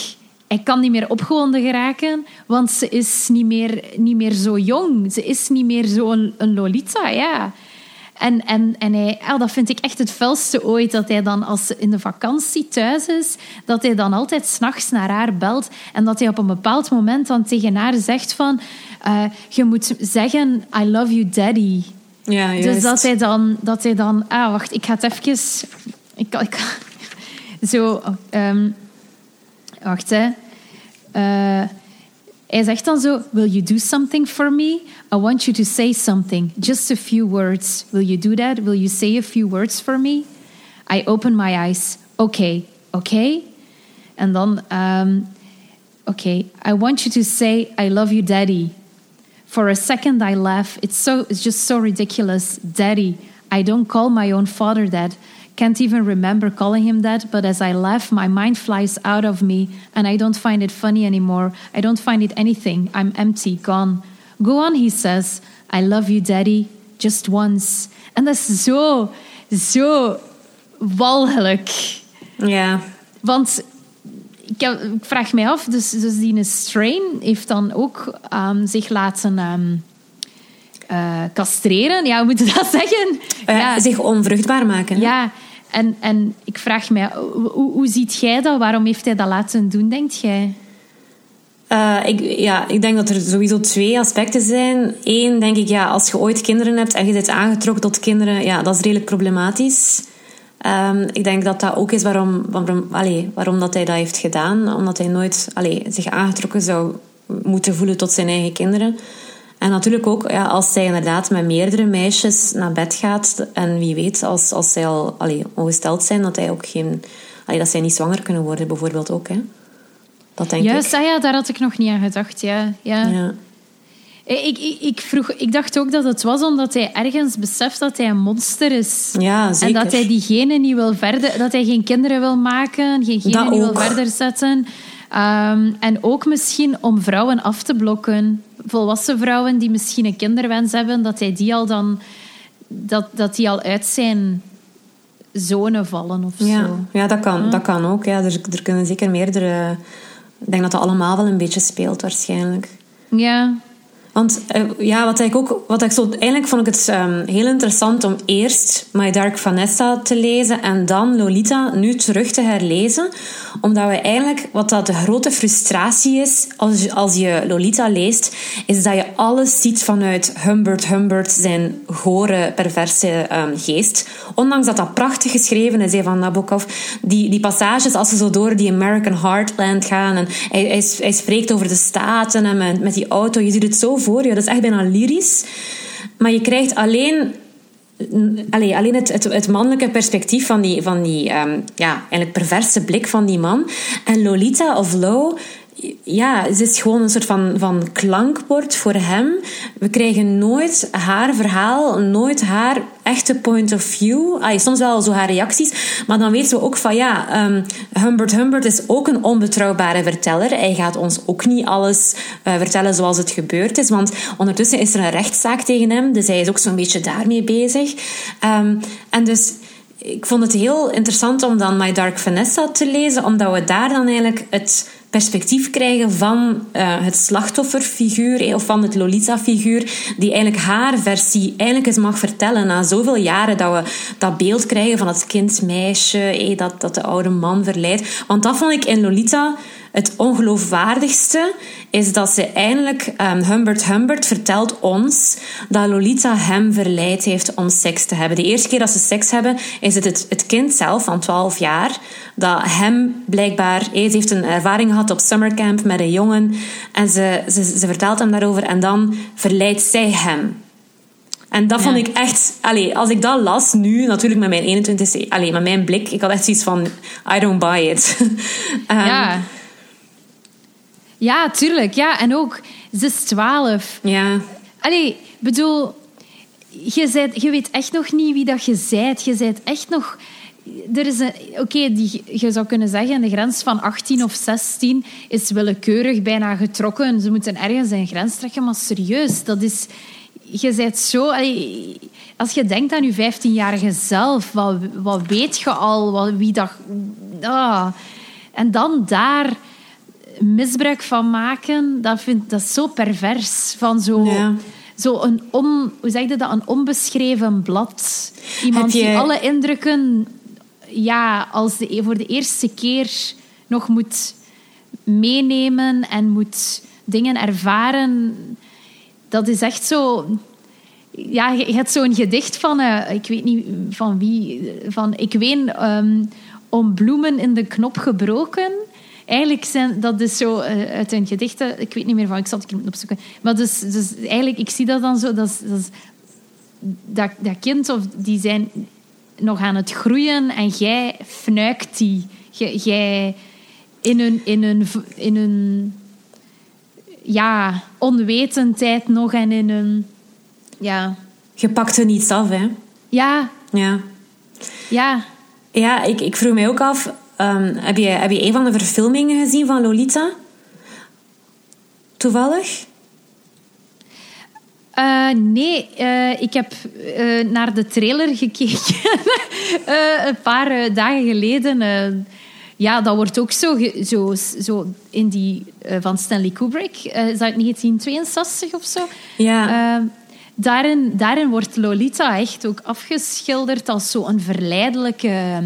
A: Hij kan niet meer opgewonden geraken, want ze is niet meer, niet meer zo jong. Ze is niet meer zo'n een Lolita, ja. En, en, en hij, dat vind ik echt het felste ooit. Dat hij dan, als ze in de vakantie thuis is, dat hij dan altijd s'nachts naar haar belt. En dat hij op een bepaald moment dan tegen haar zegt van... Uh, je moet zeggen, I love you, daddy.
B: Ja,
A: dus
B: juist.
A: dat hij dan... Dat hij dan ah, wacht, ik ga het even... Ik, ik, zo... Um, wacht, hè. Uh, hij zegt dan zo: Will you do something for me? I want you to say something. Just a few words. Will you do that? Will you say a few words for me? I open my eyes. Okay, okay. En dan, um, okay. I want you to say, I love you, daddy. For a second, I laugh. It's so, it's just so ridiculous. Daddy. I don't call my own father that. Can't even remember calling him that, but as I laugh, my mind flies out of me and I don't find it funny anymore. I don't find it anything. I'm empty, gone. Go on, he says. I love you, Daddy. just once. En dat is zo, zo walgelijk.
B: Ja.
A: Want ik, heb- ik vraag mij af, dus, dus die strain heeft dan ook ehm, zich laten ehm, eh, castreren. Ja, hoe moet je dat zeggen?
B: Eh,
A: ja,
B: Zich onvruchtbaar maken. hè?
A: ja. En, en ik vraag mij, hoe, hoe, ziet jij dat? Waarom heeft hij dat laten doen, denkt jij?
B: Eh, ik, ja, ik denk dat er sowieso twee aspecten zijn. Eén, denk ik, ja, als je ooit kinderen hebt en je bent aangetrokken tot kinderen, ja, dat is redelijk problematisch. Ehm, ik denk dat dat ook is waarom, waarom, allee, waarom dat hij dat heeft gedaan. Omdat hij nooit allee, zich aangetrokken zou moeten voelen tot zijn eigen kinderen. En natuurlijk ook ja, als zij inderdaad met meerdere meisjes naar bed gaat. En wie weet, als, als zij al allee, ongesteld zijn, dat, hij ook geen, allee, dat zij niet zwanger kunnen worden, bijvoorbeeld ook. Hè. Dat denk
A: Juist,
B: ik.
A: ah ja, daar had ik nog niet aan gedacht. Ja, ja.
B: Ja.
A: Ik, ik, ik, vroeg, ik dacht ook dat het was omdat hij ergens beseft dat hij een monster is.
B: Ja, zeker.
A: En dat hij diegene niet wil verder, dat hij geen kinderen wil maken, geen genen wil verder zetten. Ehm, en ook misschien om vrouwen af te blokken. Volwassen vrouwen die misschien een kinderwens hebben, dat hij die al dan dat, dat die al uit zijn zone vallen of
B: Ja,
A: zo.
B: ja dat, kan, dat kan ook. Ja. Er, er kunnen zeker meerdere... Ik denk dat dat allemaal wel een beetje speelt, waarschijnlijk.
A: Ja,
B: Want eh, ja, wat ik ook... Wat ik zo, eigenlijk vond ik het ehm, heel interessant om eerst My Dark Vanessa te lezen en dan Lolita nu terug te herlezen. Omdat we eigenlijk... Wat dat de grote frustratie is als je, als je Lolita leest, is dat je alles ziet vanuit Humbert Humbert zijn gore, perverse ehm, geest. Ondanks dat dat prachtig geschreven is hè, van Nabokov. Die, die passages, als ze zo door die American Heartland gaan en hij, hij, hij spreekt over de staten en met, met die auto, je ziet het zo voor je. Dat is echt bijna lyrisch. Maar je krijgt alleen Allee, alleen het, het, mannelijke perspectief van die, van die ehm, ja, eigenlijk perverse blik van die man. En Lolita of Lo, ja, ze is gewoon een soort van, van klankbord voor hem. We krijgen nooit haar verhaal, nooit haar echte point of view. Soms wel zo haar reacties, maar dan weten we ook van ja, ehm, Humbert Humbert is ook een onbetrouwbare verteller. Hij gaat ons ook niet alles eh, vertellen zoals het gebeurd is, want ondertussen is er een rechtszaak tegen hem, dus hij is ook zo'n beetje daarmee bezig. Ehm, en dus ik vond het heel interessant om dan My Dark Vanessa te lezen, omdat we daar dan eigenlijk het perspectief krijgen van eh, het slachtofferfiguur eh, of van het Lolita-figuur, die eigenlijk haar versie eigenlijk eens mag vertellen na zoveel jaren dat we dat beeld krijgen van het kind-meisje, eh, dat, dat de oude man verleidt. Want dat vond ik in Lolita het ongeloofwaardigste is dat ze eindelijk, um, Humbert Humbert vertelt ons dat Lolita hem verleid heeft om seks te hebben. De eerste keer dat ze seks hebben, is het het, het kind zelf van 12 jaar dat hem blijkbaar, ze heeft een ervaring gehad op summercamp met een jongen en ze, ze, ze vertelt hem daarover en dan verleidt zij hem. En dat
A: Ja.
B: vond ik echt... Allee, als ik dat las nu, natuurlijk met mijn 21... Allee, met mijn blik, ik had echt zoiets van... I don't buy it. Ehm,
A: ja. Ja, tuurlijk. Ja, en ook, ze is twaalf.
B: Ja.
A: Allee, bedoel, je, zijt, je weet echt nog niet wie dat je zijt. Je zijt echt nog... Er is een... Oké, die je zou kunnen zeggen, de grens van 18 of 16 is willekeurig bijna getrokken. Ze moeten ergens een grens trekken, maar serieus, dat is... Je zijt zo... allee, als je denkt aan je 15-jarige zelf, wat, wat weet je al? Wat, wie dat... Ah. En dan daar misbruik van maken, dat, vind, dat is zo pervers. Van zo,
B: Ja.
A: zo een, on, hoe zeg je dat, een onbeschreven blad. Iemand die alle indrukken ja, als de, voor de eerste keer nog moet meenemen en moet dingen ervaren. Dat is echt zo... Ja, je hebt zo'n gedicht van, eh, ik weet niet van wie, van ik ween ehm, om bloemen in de knop gebroken. Eigenlijk zijn dat is zo eh, uit een gedicht, eh, ik weet niet meer van, ik zal het een keer moeten opzoeken. Maar dus, dus eigenlijk, ik zie dat dan zo, dat, dat, is- dat, dat kind of die zijn nog aan het groeien en jij fnuikt die. Jij- in hun, in hun, in hun ja, onwetendheid nog en in hun... Ja,
B: Je pakt er niets af, hè.
A: ja,
B: Ja.
A: ja.
B: Ja, ik, ik vroeg mij ook af... ehm, heb, je, heb je een van de verfilmingen gezien van Lolita? Toevallig?
A: Uh, nee, uh, ik heb uh, naar de trailer gekeken een paar dagen geleden. ja, dat wordt ook zo, zo, zo in die van Stanley Kubrick. is dat 1962 of zo?
B: Ja.
A: daarin, daarin wordt Lolita echt ook afgeschilderd als zo'n verleidelijke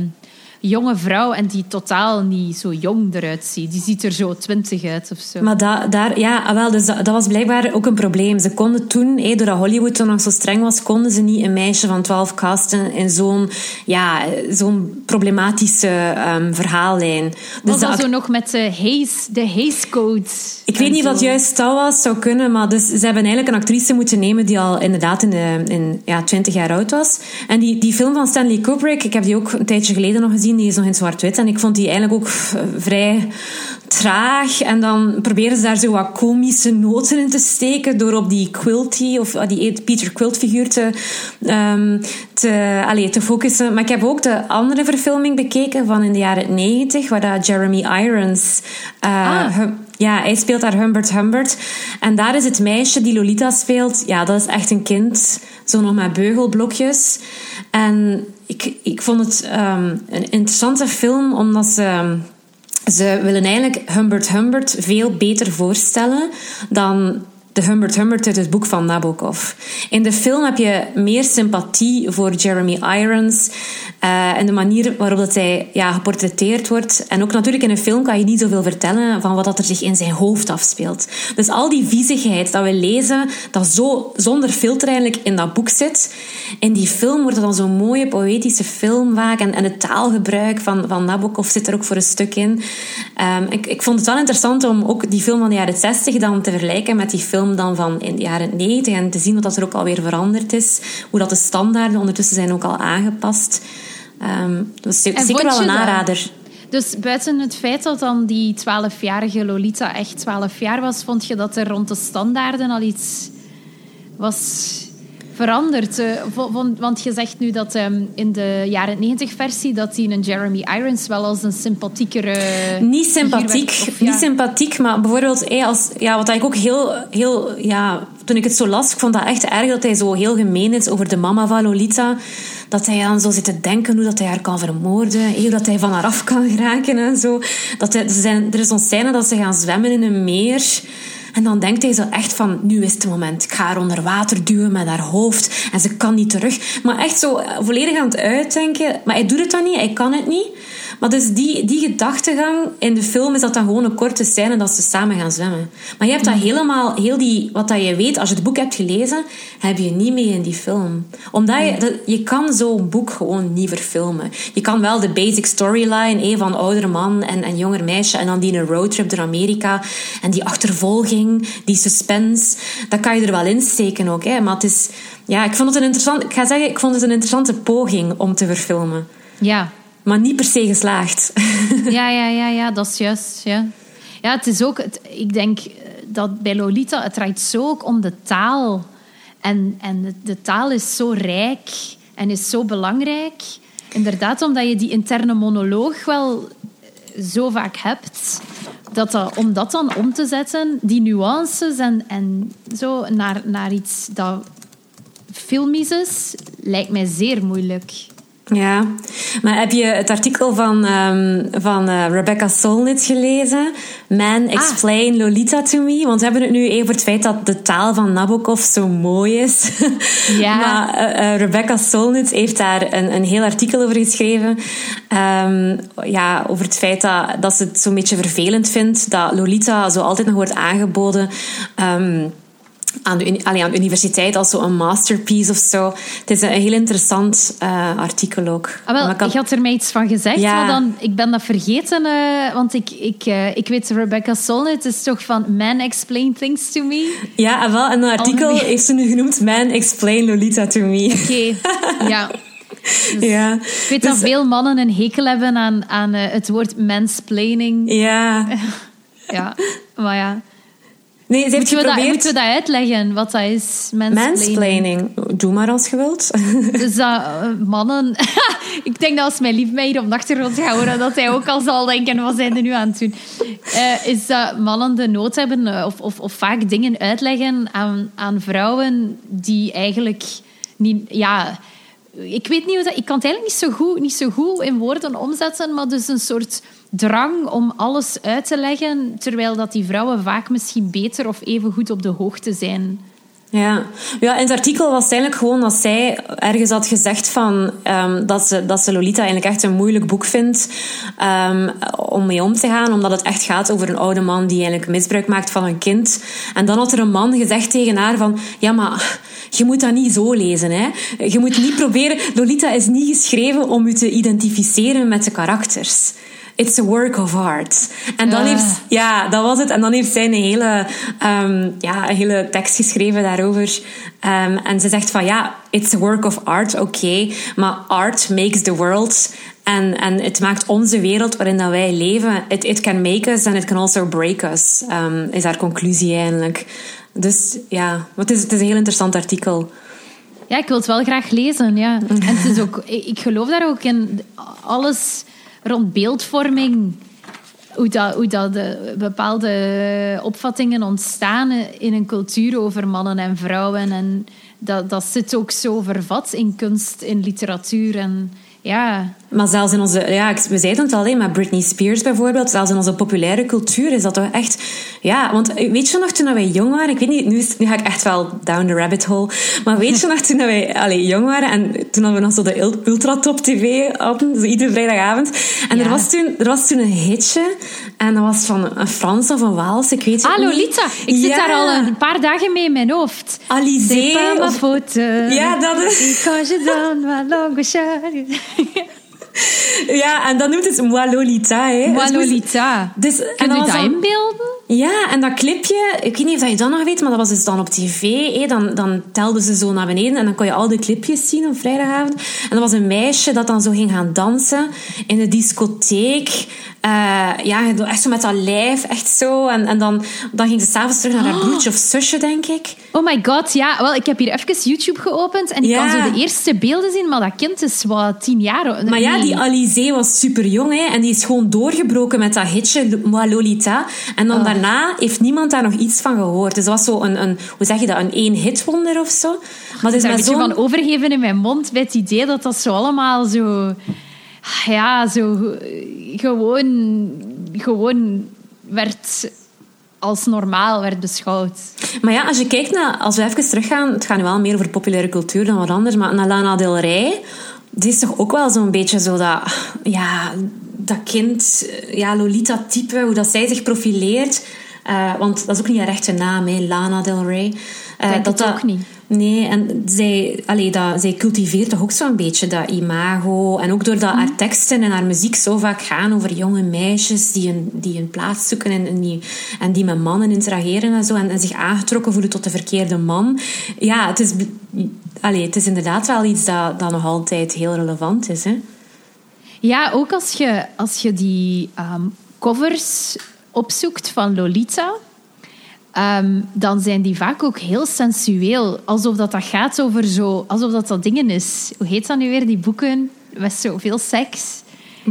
A: jonge vrouw en die totaal niet zo jong eruit ziet. Die ziet er zo twintig uit of zo.
B: Maar dat, daar, ja, ah, wel, dus dat, was blijkbaar ook een probleem. Ze konden toen, hé, doordat Hollywood toen nog zo streng was, konden ze niet een meisje van 12 casten in zo'n ja, zo'n problematische um, verhaallijn.
A: Dus was dat, zo nog met de Haze, de Haze Code?
B: Ik weet niet wat juist dat was, zou kunnen, maar dus, ze hebben eigenlijk een actrice moeten nemen die al inderdaad in, de, in ja, 20 jaar oud was. En die, die film van Stanley Kubrick, ik heb die ook een tijdje geleden nog gezien, die is nog in zwart-wit. En ik vond die eigenlijk ook vrij traag. En dan proberen ze daar zo wat komische noten in te steken door op die Quilty, of ah, die Peter Quilt figuur te, um, te, allez, te focussen. Maar ik heb ook de andere verfilming bekeken van in de jaren 90, waar dat Jeremy Irons... Uh, ah. Ja, hij speelt daar Humbert Humbert. En daar is het meisje die Lolita speelt. Ja, dat is echt een kind. Zo nog met beugelblokjes. En ik, ik vond het um, een interessante film, omdat ze... Ze willen eigenlijk Humbert Humbert veel beter voorstellen dan de Humbert Humbert uit het boek van Nabokov. In de film heb je meer sympathie voor Jeremy Irons uh, en de manier waarop dat hij ja, geportretteerd wordt. En ook natuurlijk in een film kan je niet zoveel vertellen van wat dat er zich in zijn hoofd afspeelt. Dus al die viezigheid dat we lezen, dat zo zonder filter eigenlijk in dat boek zit. In die film wordt het dan zo'n mooie poëtische film vaak. En, en het taalgebruik van, van Nabokov zit er ook voor een stuk in. Um, ik, ik vond het wel interessant om ook die film van de jaren 60 dan te vergelijken met die film dan van in de jaren 90 en te zien wat dat er ook alweer veranderd is. Hoe dat de standaarden ondertussen zijn ook al aangepast. Um, dus zeker wel een aanrader.
A: Dus buiten het feit dat dan die 12-jarige Lolita echt 12 jaar was, vond je dat er rond de standaarden al iets was veranderd? Uh, want je zegt nu dat um, in de jaren 90 versie dat hij een Jeremy Irons wel als een sympathiekere.
B: Niet sympathiek, of, ja. niet sympathiek, maar bijvoorbeeld hey, als, ja, wat ik ook heel, heel ja, toen ik het zo las, ik vond dat echt erg dat hij zo heel gemeen is over de mama van Lolita. Dat hij aan zo zit te denken hoe dat hij haar kan vermoorden, hoe dat hij van haar af kan geraken en zo. Dat hij, er, zijn, er is zo'n scène dat ze gaan zwemmen in een meer. En dan denkt hij zo echt van, nu is het moment. Ik ga haar onder water duwen met haar hoofd. En ze kan niet terug. Maar echt zo eh, volledig aan het uitdenken. Maar hij doet het dan niet, hij kan het niet. Maar dus die, die gedachtegang in de film is dat dan gewoon een korte scène dat ze samen gaan zwemmen. Maar je hebt dat helemaal, heel die, wat dat je weet, als je het boek hebt gelezen, heb je niet mee in die film. Omdat je, dat, je kan zo'n boek gewoon niet verfilmen. Je kan wel de basic storyline, een van oudere man en, en jonger meisje, en dan die een roadtrip door Amerika, en die achtervolging, die suspense, dat kan je er wel in steken ook. Hè. Maar het is, ja, ik vond het een interessant, ik ga zeggen, ik vond het een interessante poging om te verfilmen.
A: Ja,
B: maar niet per se geslaagd.
A: ja, ja, ja, ja, dat is juist. Ja, ja het is ook, ik denk dat bij Lolita, het draait zo ook om de taal. En, en de, taal is zo rijk en is zo belangrijk. Inderdaad, omdat je die interne monoloog wel zo vaak hebt, dat, dat om dat dan om te zetten, die nuances en, en zo naar, naar iets dat filmisch is, lijkt mij zeer moeilijk.
B: Ja, maar heb je het artikel van, um, van uh, Rebecca Solnit gelezen? Man, ah. explain Lolita to me. Want we hebben het nu even over het feit dat de taal van Nabokov zo mooi is. Ja. maar uh, Rebecca Solnit heeft daar een, een heel artikel over geschreven. Um, ja, over het feit dat, dat ze het zo'n beetje vervelend vindt dat Lolita zo altijd nog wordt aangeboden. Um, aan de, allee, aan de universiteit als zo'n masterpiece of zo. Het is een heel interessant uh, artikel ook.
A: Ah, wel. Je had er mij iets van gezegd, ja. maar dan, ik ben dat vergeten. Uh, want ik, ik, uh, ik weet, Rebecca Solnit is toch van Man Explain Things to Me?
B: Ja, en wel, en een artikel heeft ze nu genoemd Man Explain Lolita to Me.
A: Oké, ja. Dus ja. Ik weet dus, dat veel mannen een hekel hebben aan, aan het woord mansplaining.
B: Ja.
A: ja, maar ja.
B: Nee, ze heeft
A: Moeten we, dat, moeten we dat uitleggen, wat dat is? Mansplaining.
B: Mansplaining. Doe maar als je wilt.
A: Dus dat eh, mannen... ik denk dat als mijn lief mij hier op de achtergrond gaat horen, dat hij ook al zal denken, wat zijn er nu aan het doen? Eh, is dat mannen de nood hebben, eh, of, of, of vaak dingen uitleggen aan, aan vrouwen die eigenlijk niet... Ja, ik weet niet hoe dat... Ik kan het eigenlijk niet zo goed, niet zo goed in woorden omzetten, maar dus een soort drang om alles uit te leggen, terwijl dat die vrouwen vaak misschien beter of even goed op de hoogte zijn.
B: Ja. ja, in het artikel was eigenlijk gewoon dat zij ergens had gezegd van, um, dat, ze, dat ze Lolita eigenlijk echt een moeilijk boek vindt um, om mee om te gaan, omdat het echt gaat over een oude man die eigenlijk misbruik maakt van een kind. En dan had er een man gezegd tegen haar van, ja, maar je moet dat niet zo lezen. Hè? Je moet niet proberen... Lolita is niet geschreven om je te identificeren met de karakters. It's a work of art. En dan
A: Ja.
B: heeft... Ja, dat was het. En dan heeft zij een hele, um, ja, een hele tekst geschreven daarover. Um, en ze zegt van, ja, it's a work of art, oké. maar art makes the world... En, en het maakt onze wereld waarin dat wij leven. It, it can make us and it can also break us. Um, is haar conclusie eigenlijk. Dus ja, het is, het is een heel interessant artikel.
A: Ja, ik wil het wel graag lezen, ja. En het is ook, ik geloof daar ook in alles rond beeldvorming. Hoe dat, hoe dat de bepaalde opvattingen ontstaan in een cultuur over mannen en vrouwen. En dat, dat zit ook zo vervat in kunst, in literatuur. En ja,
B: Maar zelfs in onze, ja, ik- we zeiden het al, hè, maar Britney Spears bijvoorbeeld, zelfs in onze populaire cultuur is dat toch echt, ja, want eh, weet je nog toen wij jong waren, ik weet niet, nu, nu ga ik echt wel down the rabbit hole, maar weet je nog toen wij allee, jong waren en toen hadden we nog zo de ul- ultratop tv hadden, zo iedere vrijdagavond, en er, was toen, er was toen een hitje en dat was van een Frans of een Waals, ik weet het
A: Ah,
B: niet.
A: Lolita. Ik zit
B: Ja.
A: daar al een paar dagen mee in mijn hoofd.
B: Alizé. Of-. Ja, dat is-
A: quand je chère.
B: Ja, en dan noemt het Moi Lolita. Hè.
A: Moi
B: Dus. Dus, en
A: dat inbeelden?
B: Ja, en dat clipje, ik weet niet of dat je dat nog weet, maar dat was dus dan op tv. Hé, dan, dan telden ze zo naar beneden en dan kon je al de clipjes zien op vrijdagavond. En dat was een meisje dat dan zo ging gaan dansen in de discotheek. Eh, ja, echt zo met dat lijf, echt zo. En, en dan, dan ging ze s'avonds terug naar haar broertje of zusje, denk ik.
A: Oh my god, ja. Wel, ik heb hier even YouTube geopend en ik
B: Ja.
A: kan zo de eerste beelden zien, maar dat kind is wat tien jaar.
B: Maar ja, die Alizé was super jong hè, en die is gewoon doorgebroken met dat hitje Moi Lolita. En dan daarna heeft niemand daar nog iets van gehoord. Dus dat was zo een, een hoe zeg je dat, een één-hit-wonder of zo. Maar het is
A: daar een
B: zo'n...
A: van overgeven in mijn mond bij het idee dat dat zo allemaal zo... Ja, zo gewoon, gewoon werd als normaal werd beschouwd.
B: Maar ja, als je kijkt naar, als we even teruggaan, het gaat nu wel meer over populaire cultuur dan wat anders, maar naar Lana Del Rey, die is toch ook wel zo'n beetje zo dat, ja, dat kind, ja, Lolita-type, hoe dat zij zich profileert. Eh, want dat is ook niet haar echte naam, hè, Lana Del Rey. Eh, dat
A: het
B: dat,
A: ook niet.
B: Nee, en zij, allee, dat, zij cultiveert toch ook zo'n beetje dat imago. En ook doordat
A: Mhm.
B: haar teksten en haar muziek zo vaak gaan over jonge meisjes die een, die een plaats zoeken en, en, die, en die met mannen interageren en zo. En, en zich aangetrokken voelen tot de verkeerde man. Ja, het is, allee, het is inderdaad wel iets dat, dat nog altijd heel relevant is. Hè?
A: Ja, ook als je, als je die ehm, covers opzoekt van Lolita, ehm, dan zijn die vaak ook heel sensueel. Alsof dat, dat gaat over zo... Alsof dat dat dingen is. Hoe heet dat nu weer, die boeken? Met zoveel seks.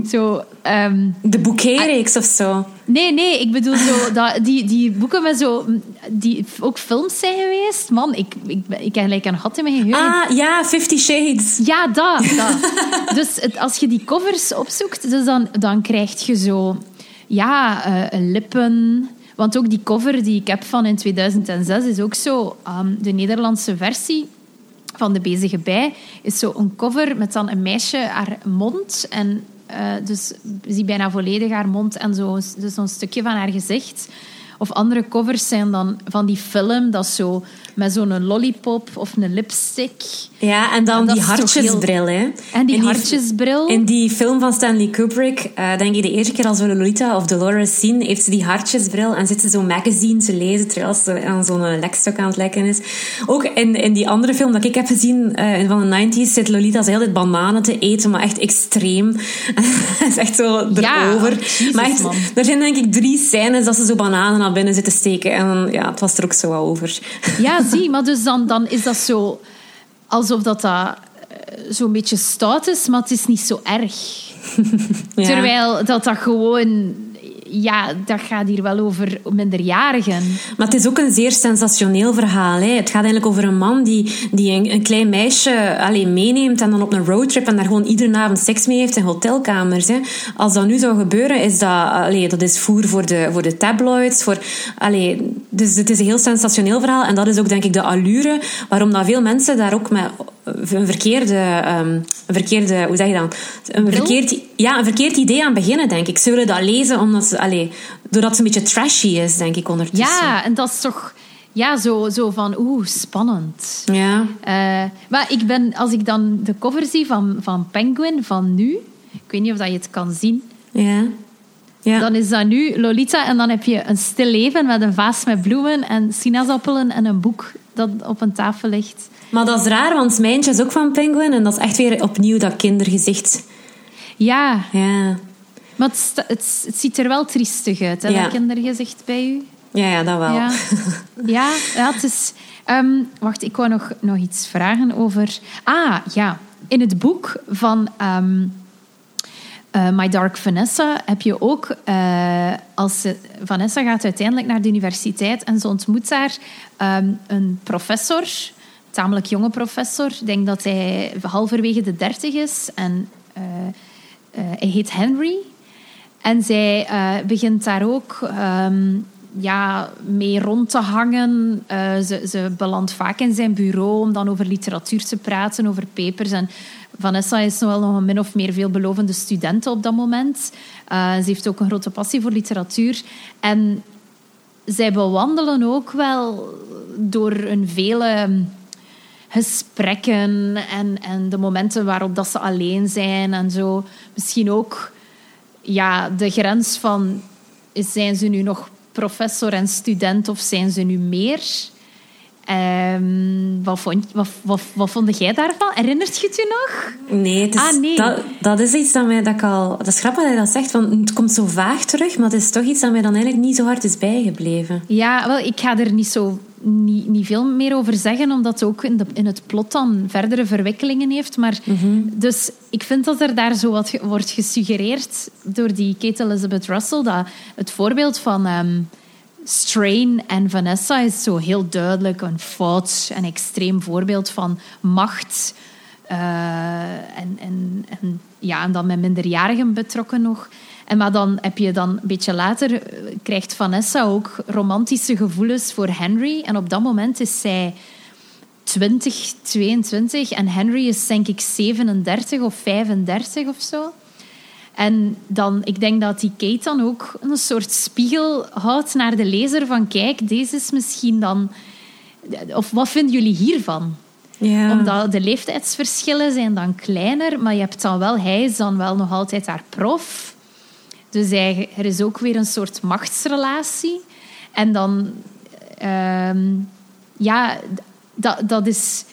A: Zo... ehm,
B: De bouquetreeks of zo.
A: nee, nee, ik bedoel zo... Dat, die, die boeken met zo... Die ook films zijn geweest. Man, ik, ik, ik heb gelijk een gat in mijn geheugen.
B: Ah, ja, Fifty Shades.
A: Ja, dat. dat. dus het, als je die covers opzoekt, dus dan, dan krijg je zo... Ja, eh, lippen... Want ook die cover die ik heb van in 2006 is ook zo... ehm, de Nederlandse versie van De Bezige Bij is zo een cover met dan een meisje, haar mond... En eh, dus je ziet bijna volledig haar mond en zo, dus zo'n stukje van haar gezicht... Of andere covers zijn dan van die film, dat zo met zo'n lollipop of een lipstick.
B: Ja, en dan die hartjesbril. Hè.
A: En die
B: In
A: hartjesbril.
B: In die film van Stanley Kubrick, eh, denk ik de eerste keer als we Lolita of Dolores zien, heeft ze die hartjesbril en zit ze zo'n magazine te lezen terwijl ze aan zo'n lekstok aan het lekken is. Ook in, in die andere film dat ik heb gezien eh, van de 90s zit Lolita hele tijd bananen te eten, maar echt extreem. Het is echt zo
A: Ja,
B: erover.
A: Jezus,
B: maar echt, er zijn denk ik drie scènes dat ze zo bananen naar binnen zitten steken. En ja, het was er ook zo wel over.
A: Ja, zie, maar dus dan, dan is dat zo... Alsof dat, dat eh, zo'n beetje stout is, maar het is niet zo erg.
B: Ja.
A: Terwijl dat dat gewoon... Ja, dat gaat hier wel over minderjarigen.
B: Maar het is ook een zeer sensationeel verhaal. Hè. Het gaat eigenlijk over een man die, die een, klein meisje alleen meeneemt en dan op een roadtrip en daar gewoon iedere avond seks mee heeft in hotelkamers. Hè. Als dat nu zou gebeuren, is dat, allee, dat is voer voor de, voor de tabloids. Voor, allee, dus het is een heel sensationeel verhaal. En dat is ook denk ik de allure waarom dat veel mensen daar ook met een verkeerde, ehm, een verkeerde hoe zeg je dat? Een verkeerd, ja, een verkeerd idee aan beginnen, denk ik. Ze willen dat lezen omdat ze, allee, doordat het een beetje trashy is, denk ik, ondertussen.
A: Ja, en dat is toch... Ja, zo, zo van, oeh, spannend.
B: Ja.
A: Eh, maar ik ben, als ik dan de cover zie van, van Penguin van nu... Ik weet niet of dat je het kan zien.
B: Ja. Ja.
A: Dan is dat nu Lolita en dan heb je een stil leven met een vaas met bloemen en sinaasappelen en een boek dat op een tafel ligt.
B: Maar dat is raar, want Mijntje is ook van Penguin en dat is echt weer opnieuw dat kindergezicht.
A: Ja,
B: Ja.
A: maar het, het, het ziet er wel triestig uit, hè,
B: Ja.
A: dat kindergezicht bij u.
B: Ja, ja, dat wel.
A: Ja, ja, ja het is... ehm, wacht, ik wou nog, nog iets vragen over... Ah, ja. In het boek van ehm, eh, My Dark Vanessa heb je ook... eh, als ze, Vanessa gaat uiteindelijk naar de universiteit en ze ontmoet daar ehm, een professor... Tamelijk jonge professor. Ik denk dat hij halverwege de dertig is. En eh, eh, hij heet Henry. En zij eh, begint daar ook ehm, ja, mee rond te hangen. Ze, ze belandt vaak in zijn bureau om dan over literatuur te praten, over papers. En Vanessa is wel nog een min of meer veelbelovende student op dat moment. Ze heeft ook een grote passie voor literatuur. En zij bewandelen ook wel door een vele gesprekken en, en de momenten waarop dat ze alleen zijn en zo. Misschien ook ja, de grens van zijn ze nu nog professor en student of zijn ze nu meer? Ehm, wat, vond, wat, wat, wat vond jij daarvan? Herinnert je het je nog?
B: Nee, is,
A: Ah, nee.
B: Dat, dat is iets dat mij dat ik al... Dat is grappig dat je dat zegt, want het komt zo vaag terug, maar het is toch iets dat mij dan eigenlijk niet zo hard is bijgebleven.
A: Ja, wel, ik ga er niet, zo, niet, niet veel meer over zeggen, omdat het ook in, de, in het plot dan verdere verwikkelingen heeft. Maar, Dus ik vind dat er daar zo wat wordt gesuggereerd door die Kate Elizabeth Russell, dat het voorbeeld van ehm, Strain en Vanessa is zo heel duidelijk een fout, een extreem voorbeeld van macht. eh, en, en, en, ja, en dan met minderjarigen betrokken nog. En maar dan heb je dan een beetje later eh, krijgt Vanessa ook romantische gevoelens voor Henry. En op dat moment is zij 20, 22 en Henry is denk ik 37 of 35 of zo. En dan, ik denk dat die Kate dan ook een soort spiegel houdt naar de lezer van kijk, deze is misschien dan... Of wat vinden jullie hiervan?
B: Ja.
A: Omdat de leeftijdsverschillen zijn dan kleiner, maar je hebt dan wel, hij is dan wel nog altijd haar prof. Dus er is ook weer een soort machtsrelatie. En dan, ehm, ja, dat, dat is,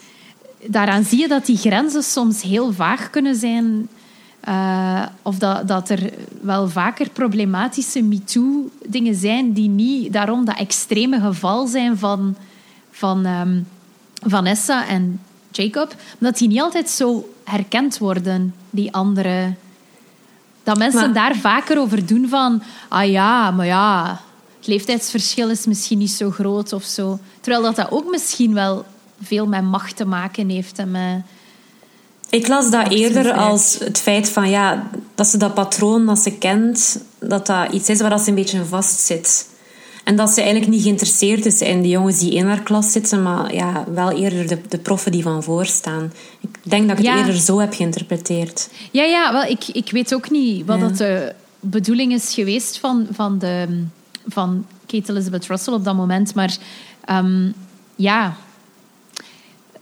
A: daaraan zie je dat die grenzen soms heel vaag kunnen zijn. Eh, of dat, dat er wel vaker problematische MeToo-dingen zijn die niet daarom dat extreme geval zijn van, van ehm, Vanessa en Jacob, maar dat die niet altijd zo herkend worden, die andere. Dat mensen
B: Maar-
A: daar vaker over doen van, ah ja, maar ja, het leeftijdsverschil is misschien niet zo groot of zo. Terwijl dat, dat ook misschien wel veel met macht te maken heeft en met...
B: Ik las dat eerder als het feit van ja, dat ze dat patroon dat ze kent, dat dat iets is waar dat ze een beetje in vastzit. En dat ze eigenlijk niet geïnteresseerd is in de jongens die in haar klas zitten, maar ja, wel eerder de, de proffen die van voor staan. Ik denk dat ik het
A: Ja.
B: eerder zo heb geïnterpreteerd.
A: Ja, ja, wel, ik, ik weet ook niet wat
B: Ja.
A: dat de bedoeling is geweest van, van, de, van Kate Elizabeth Russell op dat moment. Maar ehm, ja,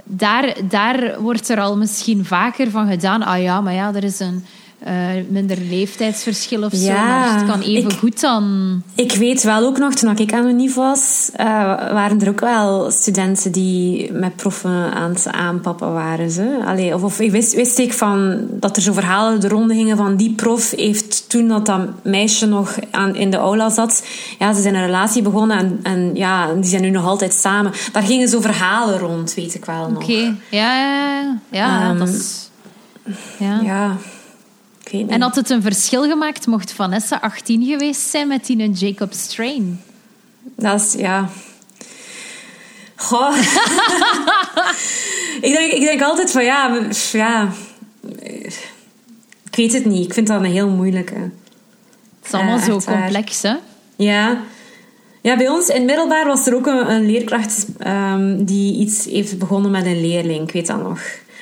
A: daar, daar wordt er al misschien vaker van gedaan. Ah ja, maar ja, er is een, eh, minder leeftijdsverschil of zo.
B: Ja,
A: Maar het kan even
B: ik-
A: goed dan...
B: Ik weet wel ook nog, toen ik aan Unief was, eh, waren er ook wel studenten die met proffen aan het aanpappen waren. Ze. Allee, of, of ik wist, wist ik van dat er zo verhalen de ronde gingen van die prof heeft toen dat dat meisje nog aan, in de aula zat, ja, ze zijn een relatie begonnen en, en ja, die zijn nu nog altijd samen. Daar gingen zo verhalen rond, weet ik wel nog.
A: Oké, ja, ja, ja, ja
B: Ehm,
A: dat is... Ja.
B: Ja.
A: En had het een verschil gemaakt mocht Vanessa 18 geweest zijn met die een Jacob Strain?
B: Dat is, ja... Goh. ik, denk, ik denk altijd van, ja... ja ik weet het niet. Ik vind dat een heel moeilijke.
A: Het is allemaal
B: Ja,
A: zo
B: waar.
A: complex, hè?
B: Ja. Ja, bij ons in middelbaar was er ook een, een leerkracht ehm, die iets heeft begonnen met een leerling. Ik weet dat nog.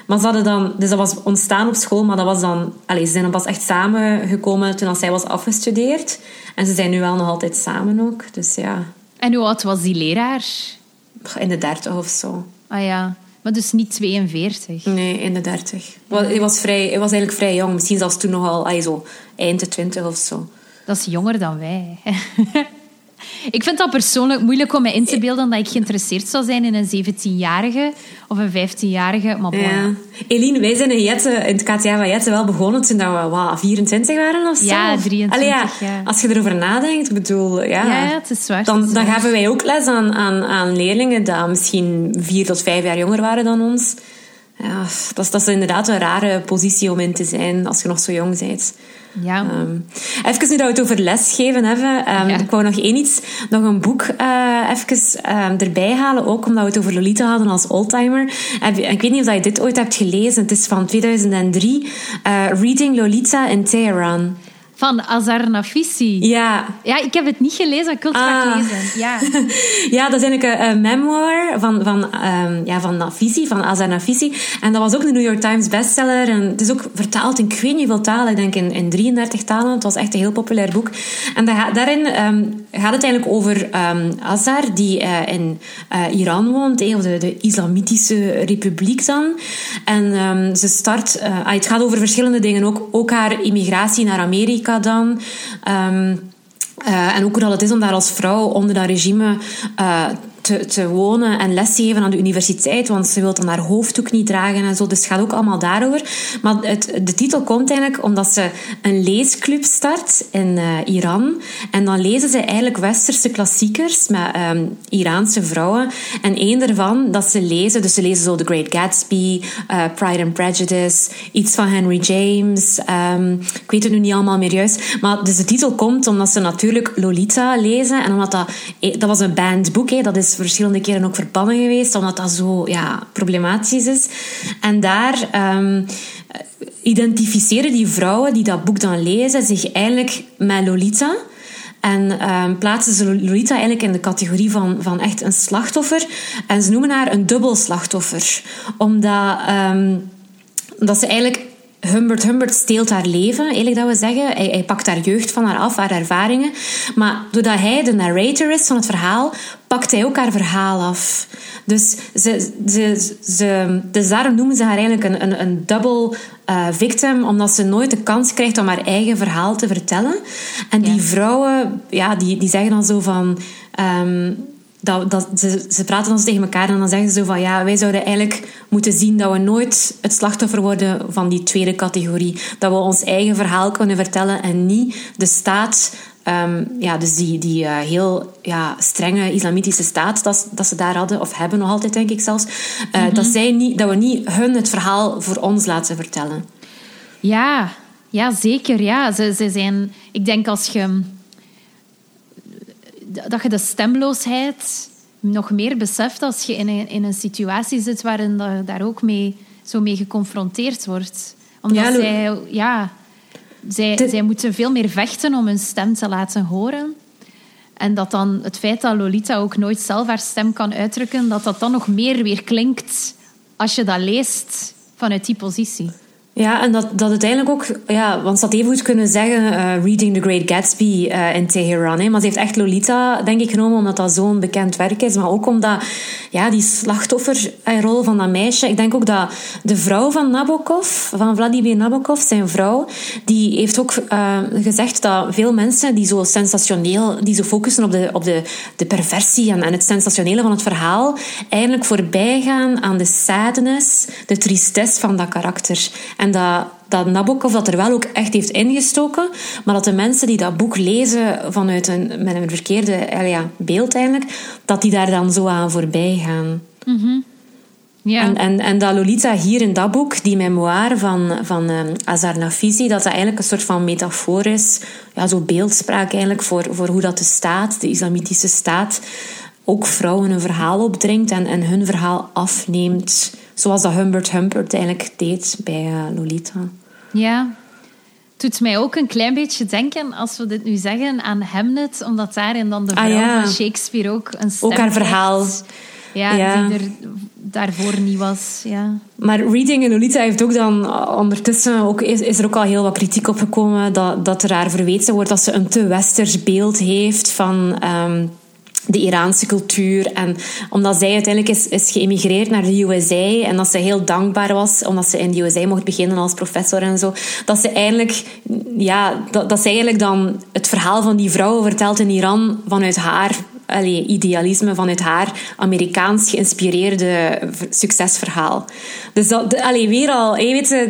B: Maar ze hadden dan... Dus dat was ontstaan op school, maar dat was dan... Allee, ze zijn dan pas echt samengekomen toen als zij was afgestudeerd. En ze zijn nu wel nog altijd samen ook. Dus ja,
A: En hoe oud was die leraar?
B: in de dertig of zo.
A: Ah ja, maar dus niet 42.
B: Nee, in de dertig. Hij was, vrij, hij was eigenlijk vrij jong. Misschien zelfs toen nogal allee, zo eind de twintig of zo.
A: Dat is jonger dan wij. ik vind dat persoonlijk moeilijk om me in te beelden dat ik geïnteresseerd zou zijn in een 17-jarige of een 15-jarige. Maar bon,
B: Ja. Eline, wij zijn in Jette, in het KTA van Jette wel begonnen toen we wat, 24 waren of zo.
A: Ja, 23,
B: Allee, ja,
A: ja.
B: Als je erover nadenkt, ik bedoel, ja.
A: Ja, ja, het is waar, het
B: Dan,
A: is
B: dan gaven wij ook les aan, aan, aan leerlingen die misschien vier tot vijf jaar jonger waren dan ons. Ja, dat is, dat is inderdaad een rare positie om in te zijn als je nog zo jong bent.
A: Ja.
B: Ehm, even nu dat we het over lesgeven hebben. ehm,
A: Ja.
B: Ik wou nog één iets, nog een boek eh even ehm, erbij halen. Ook omdat we het over Lolita hadden als oldtimer. Heb Ik weet niet of dat je dit ooit hebt gelezen. Het is van 2003. eh, Reading Lolita in Teheran.
A: Van Azar Nafisi.
B: Ja.
A: Ja, ik heb het niet gelezen, ik wil het graag
B: Ah.
A: lezen. Ja.
B: ja, dat is eigenlijk een, een memoir van, van, ehm, ja, van Nafisi, van Azar Nafisi. En dat was ook een New York Times bestseller. En het is ook vertaald in ik weet niet hoeveel talen. Ik denk in, in 33 talen. Het was echt een heel populair boek. En da- daarin ehm, gaat het eigenlijk over ehm, Azar, die eh, in eh, Iran woont, eh, of de, de Islamitische Republiek dan. En ze start... eh, ah, het gaat over verschillende dingen. Ook, ook haar immigratie naar Amerika dan. Ehm, eh, en hoe dat het is om daar als vrouw onder dat regime eh, te, te wonen en les te geven aan de universiteit, want ze wil dan haar hoofddoek niet dragen en zo. Dus het gaat ook allemaal daarover. Maar het, de titel komt eigenlijk omdat ze een leesclub start in eh, Iran. En dan lezen ze eigenlijk westerse klassiekers met ehm, Iraanse vrouwen. En één daarvan dat ze lezen, dus ze lezen zo The Great Gatsby, eh, Pride and Prejudice, iets van Henry James. ehm, ik weet het nu niet allemaal meer juist. Maar dus de titel komt omdat ze natuurlijk Lolita lezen. En omdat dat... eh, Dat was een bandboek, hè. dat is verschillende keren ook verbannen geweest. Omdat dat zo ja, problematisch is. En daar... ehm, identificeren die vrouwen die dat boek dan lezen zich eigenlijk met Lolita. En ehm, plaatsen ze Lolita eigenlijk in de categorie van, van echt een slachtoffer. En ze noemen haar een dubbel slachtoffer. Omdat, ehm, omdat ze eigenlijk... Humbert Humbert steelt haar leven, eigenlijk dat we zeggen. Hij, hij pakt haar jeugd van haar af, haar ervaringen. Maar doordat hij de narrator is van het verhaal, pakt hij ook haar verhaal af. Dus, ze, ze, ze, dus daarom noemen ze haar eigenlijk een, een, een double eh, victim, omdat ze nooit de kans krijgt om haar eigen verhaal te vertellen. En die
A: Ja.
B: vrouwen, ja, die, die zeggen dan zo van... ehm, dat, dat, ze, ze praten dan zo tegen elkaar en dan zeggen ze zo van ja, wij zouden eigenlijk moeten zien dat we nooit het slachtoffer worden van die tweede categorie. Dat we ons eigen verhaal kunnen vertellen en niet de staat, ehm, ja, dus die, die eh, heel ja, strenge islamitische staat dat, dat ze daar hadden, of hebben nog altijd denk ik zelfs, eh, dat, zij niet, dat we niet hun het verhaal voor ons laten vertellen.
A: Ja, ja zeker. Ja. Ze, ze zijn, ik denk als je, dat je de stemloosheid nog meer beseft als je in een, in een situatie zit waarin je daar ook mee, zo mee geconfronteerd wordt. Omdat
B: Ja,
A: zij, ja, zij, zij moeten veel meer vechten om hun stem te laten horen. En dat dan het feit dat Lolita ook nooit zelf haar stem kan uitdrukken, dat dat dan nog meer weer klinkt als je dat leest vanuit die positie.
B: Ja, en dat, dat uiteindelijk ook, ja, want ze had even goed kunnen zeggen uh, Reading the Great Gatsby uh, in Teheran. Hè, maar ze heeft echt Lolita, denk ik, genomen omdat dat zo'n bekend werk is. Maar ook omdat ja, die slachtofferrol van dat meisje. Ik denk ook dat de vrouw van Nabokov, van Vladimir Nabokov, zijn vrouw, die heeft ook gezegd dat veel mensen die zo sensationeel, die zo focussen op de, op de, de perversie en, en het sensationele van het verhaal, eigenlijk voorbij gaan aan de sadness, de tristesse van dat karakter. En dat, dat Nabokov dat er wel ook echt heeft ingestoken, maar dat de mensen die dat boek lezen vanuit een, met een verkeerde ja, beeld eigenlijk, dat die daar dan zo aan voorbij gaan.
A: Mm ja.
B: En, en, en dat Lolita hier in dat boek, die memoire van, van um, Azar Nafisi, dat dat eigenlijk een soort van metafoor is, ja, zo beeldspraak eigenlijk voor, voor hoe dat de staat, de islamitische staat, ook vrouwen een verhaal opdringt en, en hun verhaal afneemt. Zoals dat Humbert Humpert eigenlijk deed bij uh, Lolita.
A: Ja, doet mij ook een klein beetje denken, als we dit nu zeggen, aan Hamlet, omdat daarin dan de
B: Ah,
A: vrouw
B: ja.
A: van Shakespeare ook een stem
B: Ook haar verhaal.
A: Ja,
B: Ja.
A: die er daarvoor niet was. Ja.
B: Maar Reading en Lolita heeft ook dan uh, ondertussen ook, is, is er ook al heel wat kritiek op gekomen dat, dat er haar verweten wordt dat ze een te westers beeld heeft van ehm, de Iraanse cultuur. En omdat zij uiteindelijk is, is geëmigreerd naar de USA en dat ze heel dankbaar was omdat ze in de USA mocht beginnen als professor en zo, dat ze eigenlijk, ja, dat, dat ze eigenlijk dan het verhaal van die vrouwen vertelt in Iran vanuit haar allee, idealisme vanuit haar Amerikaans geïnspireerde succesverhaal. Dus dat, allee, weer al, je weet, eh,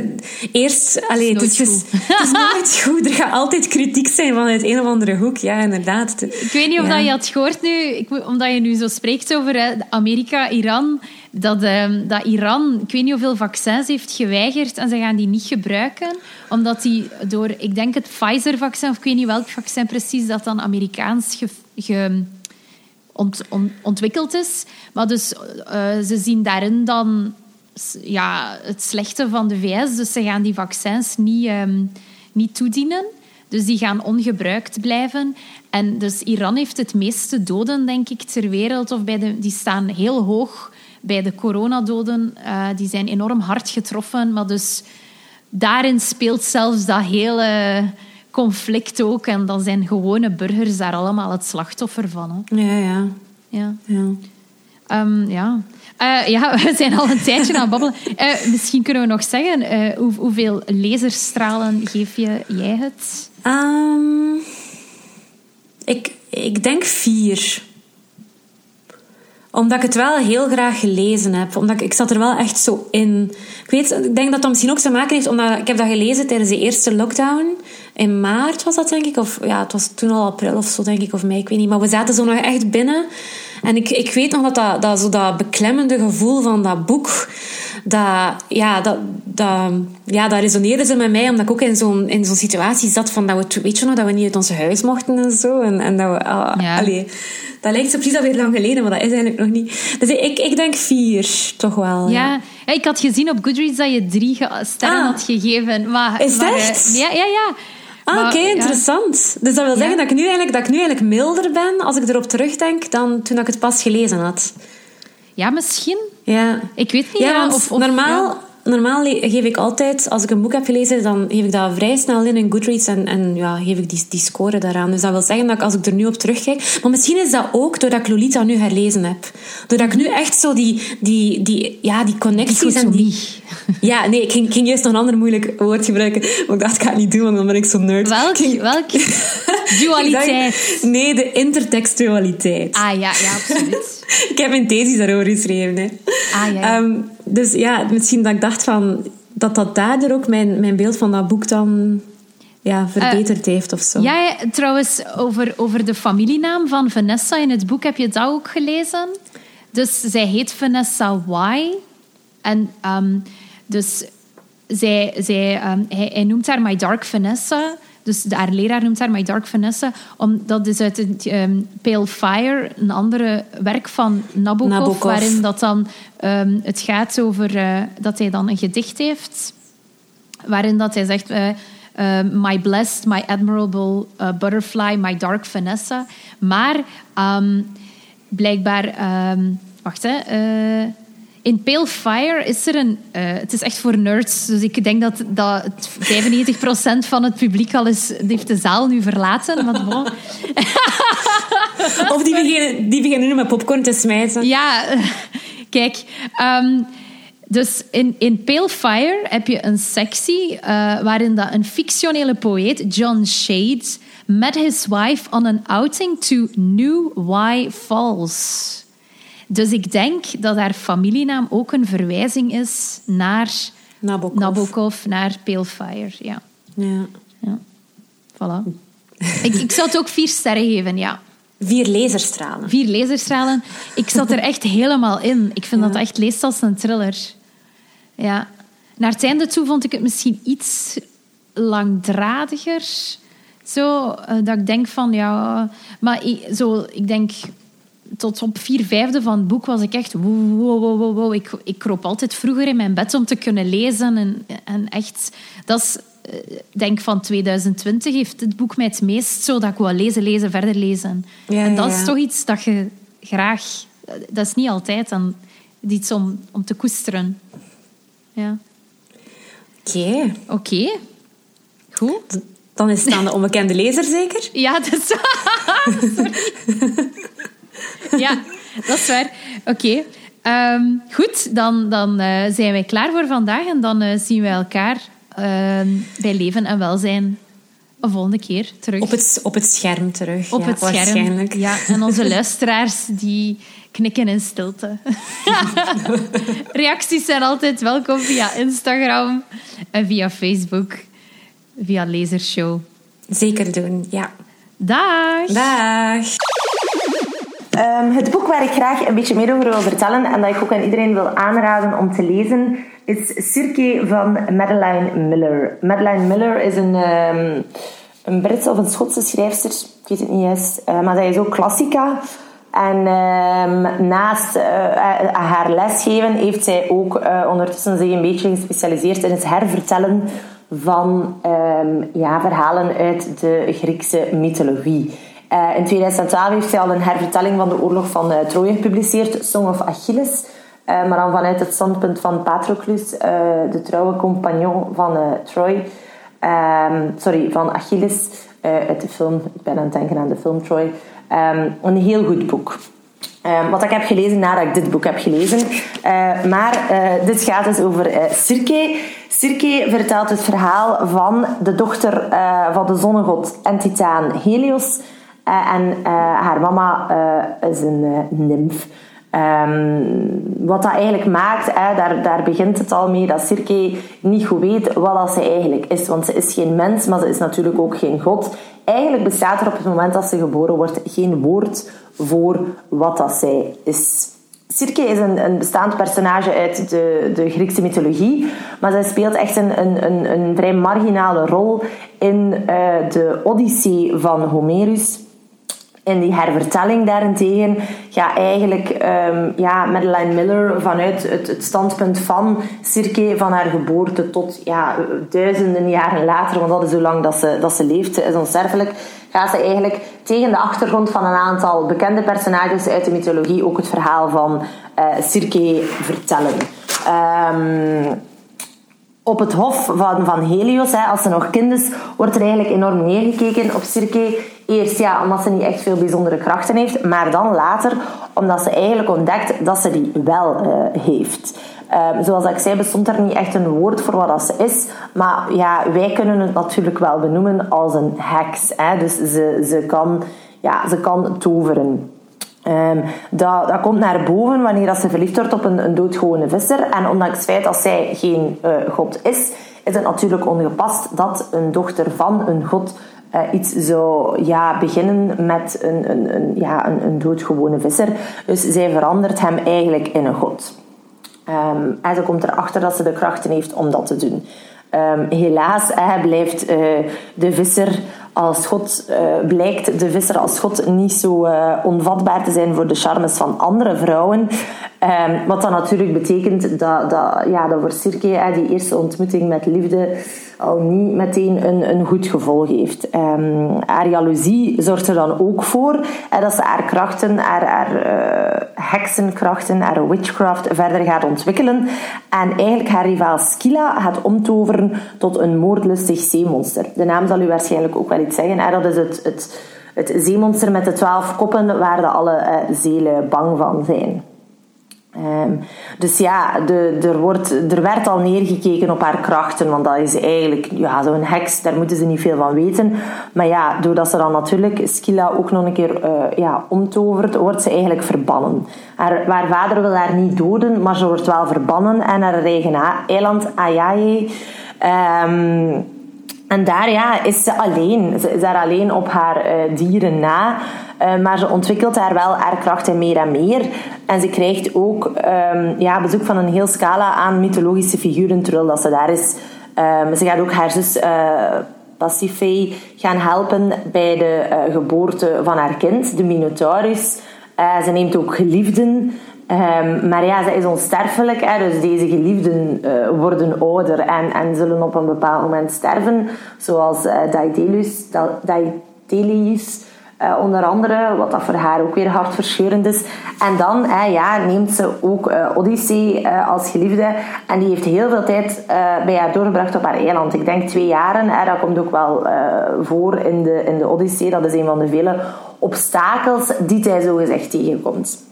B: eerst, allee,
A: Het is
B: het, is,
A: nooit
B: het is nooit goed. Er gaat altijd kritiek zijn vanuit een of andere hoek. Ja, inderdaad.
A: Ik weet niet of
B: Ja.
A: dat je had gehoord nu, ik, omdat je nu zo spreekt over Amerika, Iran, dat, ehm, dat Iran, ik weet niet hoeveel vaccins heeft geweigerd en ze gaan die niet gebruiken, omdat die door, ik denk het Pfizer-vaccin, of ik weet niet welk vaccin precies, dat dan Amerikaans ge, ge- ont, on- ontwikkeld is. Maar dus eh, ze zien daarin dan ja, het slechte van de VS, dus ze gaan die vaccins niet, ehm, niet toedienen. Dus die gaan ongebruikt blijven. En dus Iran heeft het meeste doden, denk ik, ter wereld. Of bij de, die staan heel hoog bij de coronadoden. Eh, die zijn enorm hard getroffen. Maar dus daarin speelt zelfs dat hele conflict ook. En dan zijn gewone burgers daar allemaal het slachtoffer van. Hè.
B: Ja, ja.
A: Ja.
B: ja.
A: Ehm, ja. Eh, ja, we zijn al een tijdje aan het babbelen. Eh, misschien kunnen we nog zeggen, eh, hoe, hoeveel laserstralen geef je jij het?
B: Ehm, ik, ik denk vier. Omdat ik het wel heel graag gelezen heb. Omdat ik, ik zat er wel echt zo in. Ik, weet, ik denk dat dat misschien ook te maken heeft... Omdat ik heb dat gelezen tijdens de eerste lockdown. In maart was dat, denk ik. Of ja, het was toen al april of zo, denk ik. Of mei, ik weet niet. Maar we zaten zo nog echt binnen. En ik, ik weet nog dat dat, dat, zo dat beklemmende gevoel van dat boek... Dat, ja, dat, dat, ja, dat resoneerde zo met mij. Omdat ik ook in zo'n, in zo'n situatie zat van... Dat we, weet je nog, dat we niet uit ons huis mochten en zo. En, en dat we... ah,
A: Ja.
B: allee, dat lijkt zo precies alweer lang geleden, maar dat is eigenlijk nog niet. Dus ik, ik denk vier, toch wel. Ja.
A: Ja. ja, ik had gezien op Goodreads dat je drie sterren
B: Ah.
A: had gegeven. Maar,
B: Is
A: maar,
B: het
A: eh,
B: echt?
A: Ja, ja, ja.
B: Ah, oké, interessant. Dus dat wil zeggen dat ik, nu eigenlijk, dat ik nu eigenlijk milder ben, als ik erop terugdenk, dan toen ik het pas gelezen had.
A: Ja, misschien.
B: Ja.
A: Ik weet niet.
B: Ja, want
A: of, of-
B: normaal. Normaal geef ik altijd, als ik een boek heb gelezen, dan geef ik dat vrij snel in in Goodreads en, en ja, geef ik die, die score daaraan. Dus dat wil zeggen dat ik, als ik er nu op terugkijk... Maar misschien is dat ook doordat ik Lolita nu herlezen heb. Doordat ik nu echt zo die, die, die, ja, die connecties en die... Ja, nee, ik ging, ik ging juist nog een ander moeilijk woord gebruiken. Maar ik dacht, ik ga het niet doen, want dan ben ik zo nerd.
A: Welk?
B: Ging-
A: welk? Dualiteit.
B: dacht, nee, de intertextualiteit.
A: Ah ja, ja, absoluut.
B: Ik heb een thesis daarover geschreven. Hè.
A: Ah, ja, ja.
B: Ehm, dus ja, misschien dat ik dacht van, dat dat daardoor ook mijn, mijn beeld van dat boek dan ja, verbeterd heeft of zo.
A: Ja, ja, trouwens, over, over de familienaam van Vanessa in het boek heb je dat ook gelezen. Dus zij heet Vanessa Y. En ehm, dus zij, zij, ehm, hij, hij noemt haar My Dark Vanessa. Dus de, haar leraar noemt haar My Dark Vanessa. Om, dat is uit het ehm, Pale Fire, een andere werk van Nabokov.
B: Nabokov.
A: Waarin dat dan, ehm, het gaat over eh, dat hij dan een gedicht heeft waarin dat hij zegt... eh, eh, my blessed, my admirable eh, butterfly, my dark Vanessa. Maar ehm, blijkbaar... ehm, wacht, hè. In Pale Fire is er een... eh, het is echt voor nerds, dus ik denk dat, dat het 95% van het publiek al is, heeft de zaal nu verlaten. Maar bon.
B: Of die beginnen, die beginnen nu met popcorn te smijten.
A: Ja, kijk. ehm, dus in, in Pale Fire heb je een sectie eh, waarin dat een fictionele poëet, John Shade, met his wife on an outing to New Y Falls. Dus ik denk dat haar familienaam ook een verwijzing is naar
B: Nabokov.
A: Nabokov, naar Pale Fire. Ja,
B: Ja.
A: ja. Voilà. ik, ik zou het ook vier sterren geven, ja.
B: Vier laserstralen.
A: Vier laserstralen. Ik zat er echt helemaal in. Ik vind dat echt leest als een thriller. Ja. Naar het einde toe vond ik het misschien iets langdradiger. Zo, eh, dat ik denk van, ja... Maar ik, zo, ik denk... Tot op vier vijfde van het boek was ik echt... Wow, wow, wow, wow. Ik, ik kroop altijd vroeger in mijn bed om te kunnen lezen. En, en echt... Dat is... eh, Ik denk van 2020 heeft het boek mij het meest zo dat ik wil lezen, lezen, verder lezen.
B: Ja,
A: en dat
B: ja.
A: is toch iets dat je graag... Dat is niet altijd dan iets om, om te koesteren. Ja.
B: Oké.
A: Oké. Goed.
B: Dan is het aan de onbekende lezer zeker?
A: Ja, dat is. Ja, dat is waar. Oké. Ehm, goed, dan, dan eh, zijn wij klaar voor vandaag. En dan eh, zien wij elkaar ehm, bij Leven en Welzijn een volgende keer terug.
B: Op het, op het scherm terug.
A: Op
B: ja,
A: het scherm.
B: Waarschijnlijk.
A: Ja, en onze luisteraars die knikken in stilte. Reacties zijn altijd welkom via Instagram en via Facebook, via Lasershow.
B: Zeker doen, ja.
A: Dag!
B: Dag.
C: Ehm, het boek waar ik graag een beetje meer over wil vertellen en dat ik ook aan iedereen wil aanraden om te lezen, is Circe van Madeline Miller. Madeline Miller is een, ehm, een Britse of een Schotse schrijfster, ik weet het niet eens, eh, maar zij is ook klassica. En ehm, naast eh, eh, haar lesgeven heeft zij ook ondertussen zich een beetje gespecialiseerd in het hervertellen van ja, verhalen uit de Griekse mythologie. Eh, in 2012 heeft zij al een hervertelling van de oorlog van eh, Troje gepubliceerd, Song of Achilles. Eh, maar dan vanuit het standpunt van Patroclus, de trouwe compagnon van Troy. Ehm, sorry, van Achilles uit de film. Ik ben aan het denken aan de film Troy. Ehm, een heel goed boek. Ehm, wat ik heb gelezen nadat ik dit boek heb gelezen. Maar dit gaat dus over eh, Circe. Circe vertelt het verhaal van de dochter van de zonnegod en titaan Helios. Eh, en eh, haar mama eh, is een nymf. Ehm, wat dat eigenlijk maakt, hè, daar, daar begint het al mee, dat Circe niet goed weet wat dat ze eigenlijk is. Want ze is geen mens, maar ze is natuurlijk ook geen god. Eigenlijk bestaat er op het moment dat ze geboren wordt geen woord voor wat dat zij is. Circe is een, een bestaand personage uit de, de Griekse mythologie, maar zij speelt echt een, een, een, vrij marginale rol in de Odyssee van Homerus. In die hervertelling daarentegen gaat eigenlijk ehm, ja, Madeline Miller vanuit het, standpunt van Circe, van haar geboorte tot ja, duizenden jaren later, want dat is hoe lang dat ze, dat ze leeft, ze is onsterfelijk, gaat ze eigenlijk tegen de achtergrond van een aantal bekende personages uit de mythologie ook het verhaal van eh Circe vertellen. Ehm, op het hof van, van Helios, hè, als ze nog kind is, wordt er eigenlijk enorm neergekeken op Circe. Eerst ja, omdat ze niet echt veel bijzondere krachten heeft, maar dan later omdat ze eigenlijk ontdekt dat ze die wel eh, heeft. Ehm, zoals ik zei, bestond er niet echt een woord voor wat dat ze is. Maar ja, wij kunnen het natuurlijk wel benoemen als een heks. Hè. Dus ze, ze, kan, ja, ze kan toveren. Ehm, dat, dat komt naar boven wanneer dat ze verliefd wordt op een, een doodgewone visser. En ondanks het feit dat zij geen eh, god is, is het natuurlijk ongepast dat een dochter van een god eh, iets zou ja, beginnen met een, een, een, ja, een, een doodgewone visser. Dus zij verandert hem eigenlijk in een god. Ehm, en ze komt erachter dat ze de krachten heeft om dat te doen. Ehm, helaas blijft eh, de visser als God uh, blijkt de visser als God niet zo uh, onvatbaar te zijn voor de charmes van andere vrouwen. Um, wat dan natuurlijk betekent dat, dat, ja, dat voor Sirke die eerste ontmoeting met liefde al niet meteen een, een goed gevolg heeft. Um, haar jaloezie zorgt er dan ook voor dat ze haar krachten, haar, haar heksenkrachten, haar witchcraft verder gaat ontwikkelen. En eigenlijk haar rivaal Skilla gaat omtoveren tot een moordlustig zeemonster. De naam zal u waarschijnlijk ook wel zeggen. Dat is het, het, het zeemonster met de twaalf koppen waar de alle uh, zelen bang van zijn. Um, dus ja, er, wordt, er werd al neergekeken op haar krachten, want dat is eigenlijk ja, zo'n heks, daar moeten ze niet veel van weten. Maar ja, doordat ze dan natuurlijk Skilla ook nog een keer uh, ja, omtovert, wordt ze eigenlijk verbannen. Haar, haar vader wil haar niet doden, maar ze wordt wel verbannen en haar eigen eiland Ayaye. Um, en daar ja, is ze alleen. Ze is daar alleen op haar uh, dieren na. Uh, maar ze ontwikkelt daar wel haar krachten meer en meer. En ze krijgt ook um, ja, bezoek van een heel scala aan mythologische figuren terwijl dat ze daar is. Um, ze gaat ook haar zus uh, gaan helpen bij de geboorte van haar kind, de Minotaurus. ze neemt ook geliefden. Um, maar ja, zij is onsterfelijk, hè, dus deze geliefden uh, worden ouder en, en zullen op een bepaald moment sterven. Zoals uh, Daedalus, uh, onder andere, wat dat voor haar ook weer hartverscheurend is. En dan ja, neemt ze ook Odyssee als geliefde en die heeft heel veel tijd bij haar doorgebracht op haar eiland. Ik denk twee jaren, dat komt ook wel voor in de, in de Odyssee. Dat is een van de vele obstakels die hij zo gezegd tegenkomt.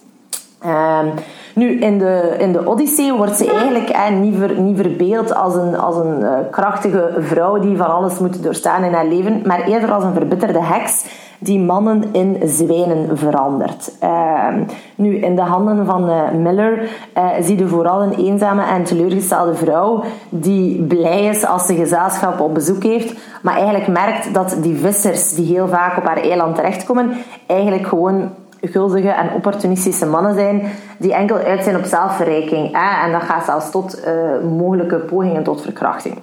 C: Um, nu, in de, in de Odyssee wordt ze eigenlijk eh, niet, ver, niet verbeeld als een, als een uh, krachtige vrouw die van alles moet doorstaan in haar leven, maar eerder als een verbitterde heks die mannen in zwijnen verandert. Uh, nu, in de handen van uh, Miller uh, zie je vooral een eenzame en teleurgestelde vrouw die blij is als ze gezelschap op bezoek heeft, maar eigenlijk merkt dat die vissers die heel vaak op haar eiland terechtkomen, eigenlijk gewoon gulzige en opportunistische mannen zijn die enkel uit zijn op zelfverrijking. Hè? En dat gaat zelfs tot uh, mogelijke pogingen tot verkrachting.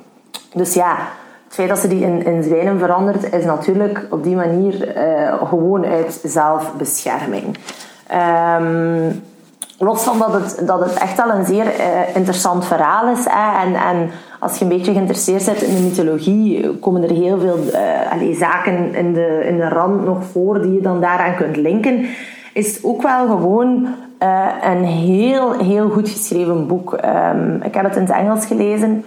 C: Dus ja, het feit dat ze die in, in zwijnen verandert, is natuurlijk op die manier uh, gewoon uit zelfbescherming. Um, los van dat het, echt wel een zeer uh, interessant verhaal is. Hè, en, en als je een beetje geïnteresseerd bent in de mythologie, komen er heel veel allez, zaken in de, in de rand nog voor die je dan daaraan kunt linken. Is ook wel gewoon uh, een heel, heel goed geschreven boek. Um, ik heb het in het Engels gelezen.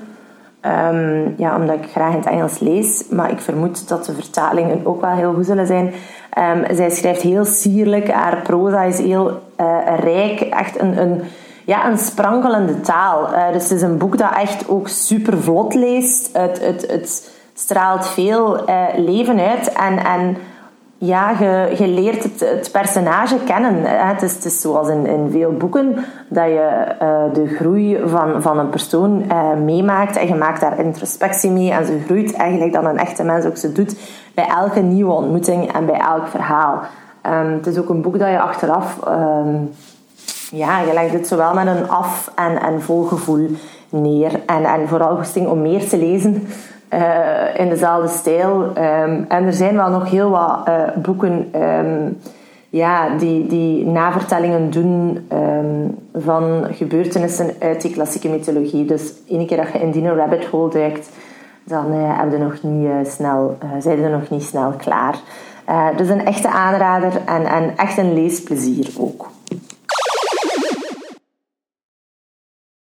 C: Um, ja, omdat ik graag in het Engels lees. Maar ik vermoed dat de vertalingen ook wel heel goed zullen zijn. Um, zij schrijft heel sierlijk. Haar proza is heel uh, rijk. Echt een, een, ja, een sprankelende taal. Uh, dus het is een boek dat echt ook super vlot leest. Het, het, het straalt veel uh, leven uit. En, en ja, je, je leert het, het, personage kennen. Het is, het is zoals in, in veel boeken dat je de groei van, van een persoon meemaakt en je maakt daar introspectie mee en ze groeit eigenlijk dan een echte mens ook ze doet bij elke nieuwe ontmoeting en bij elk verhaal. Um, het is ook een boek dat je achteraf, um, ja, je legt het zowel met een af- en, en vol gevoel neer en, en vooral goesting om meer te lezen uh, in dezelfde stijl. Um, en er zijn wel nog heel wat uh, boeken ja, die, die navertellingen doen van gebeurtenissen uit die klassieke mythologie. Dus één keer dat je in die rabbit hole duikt, dan uh, heb je nog niet, snel, zijn je nog niet snel klaar. dus een echte aanrader en, en echt een leesplezier ook.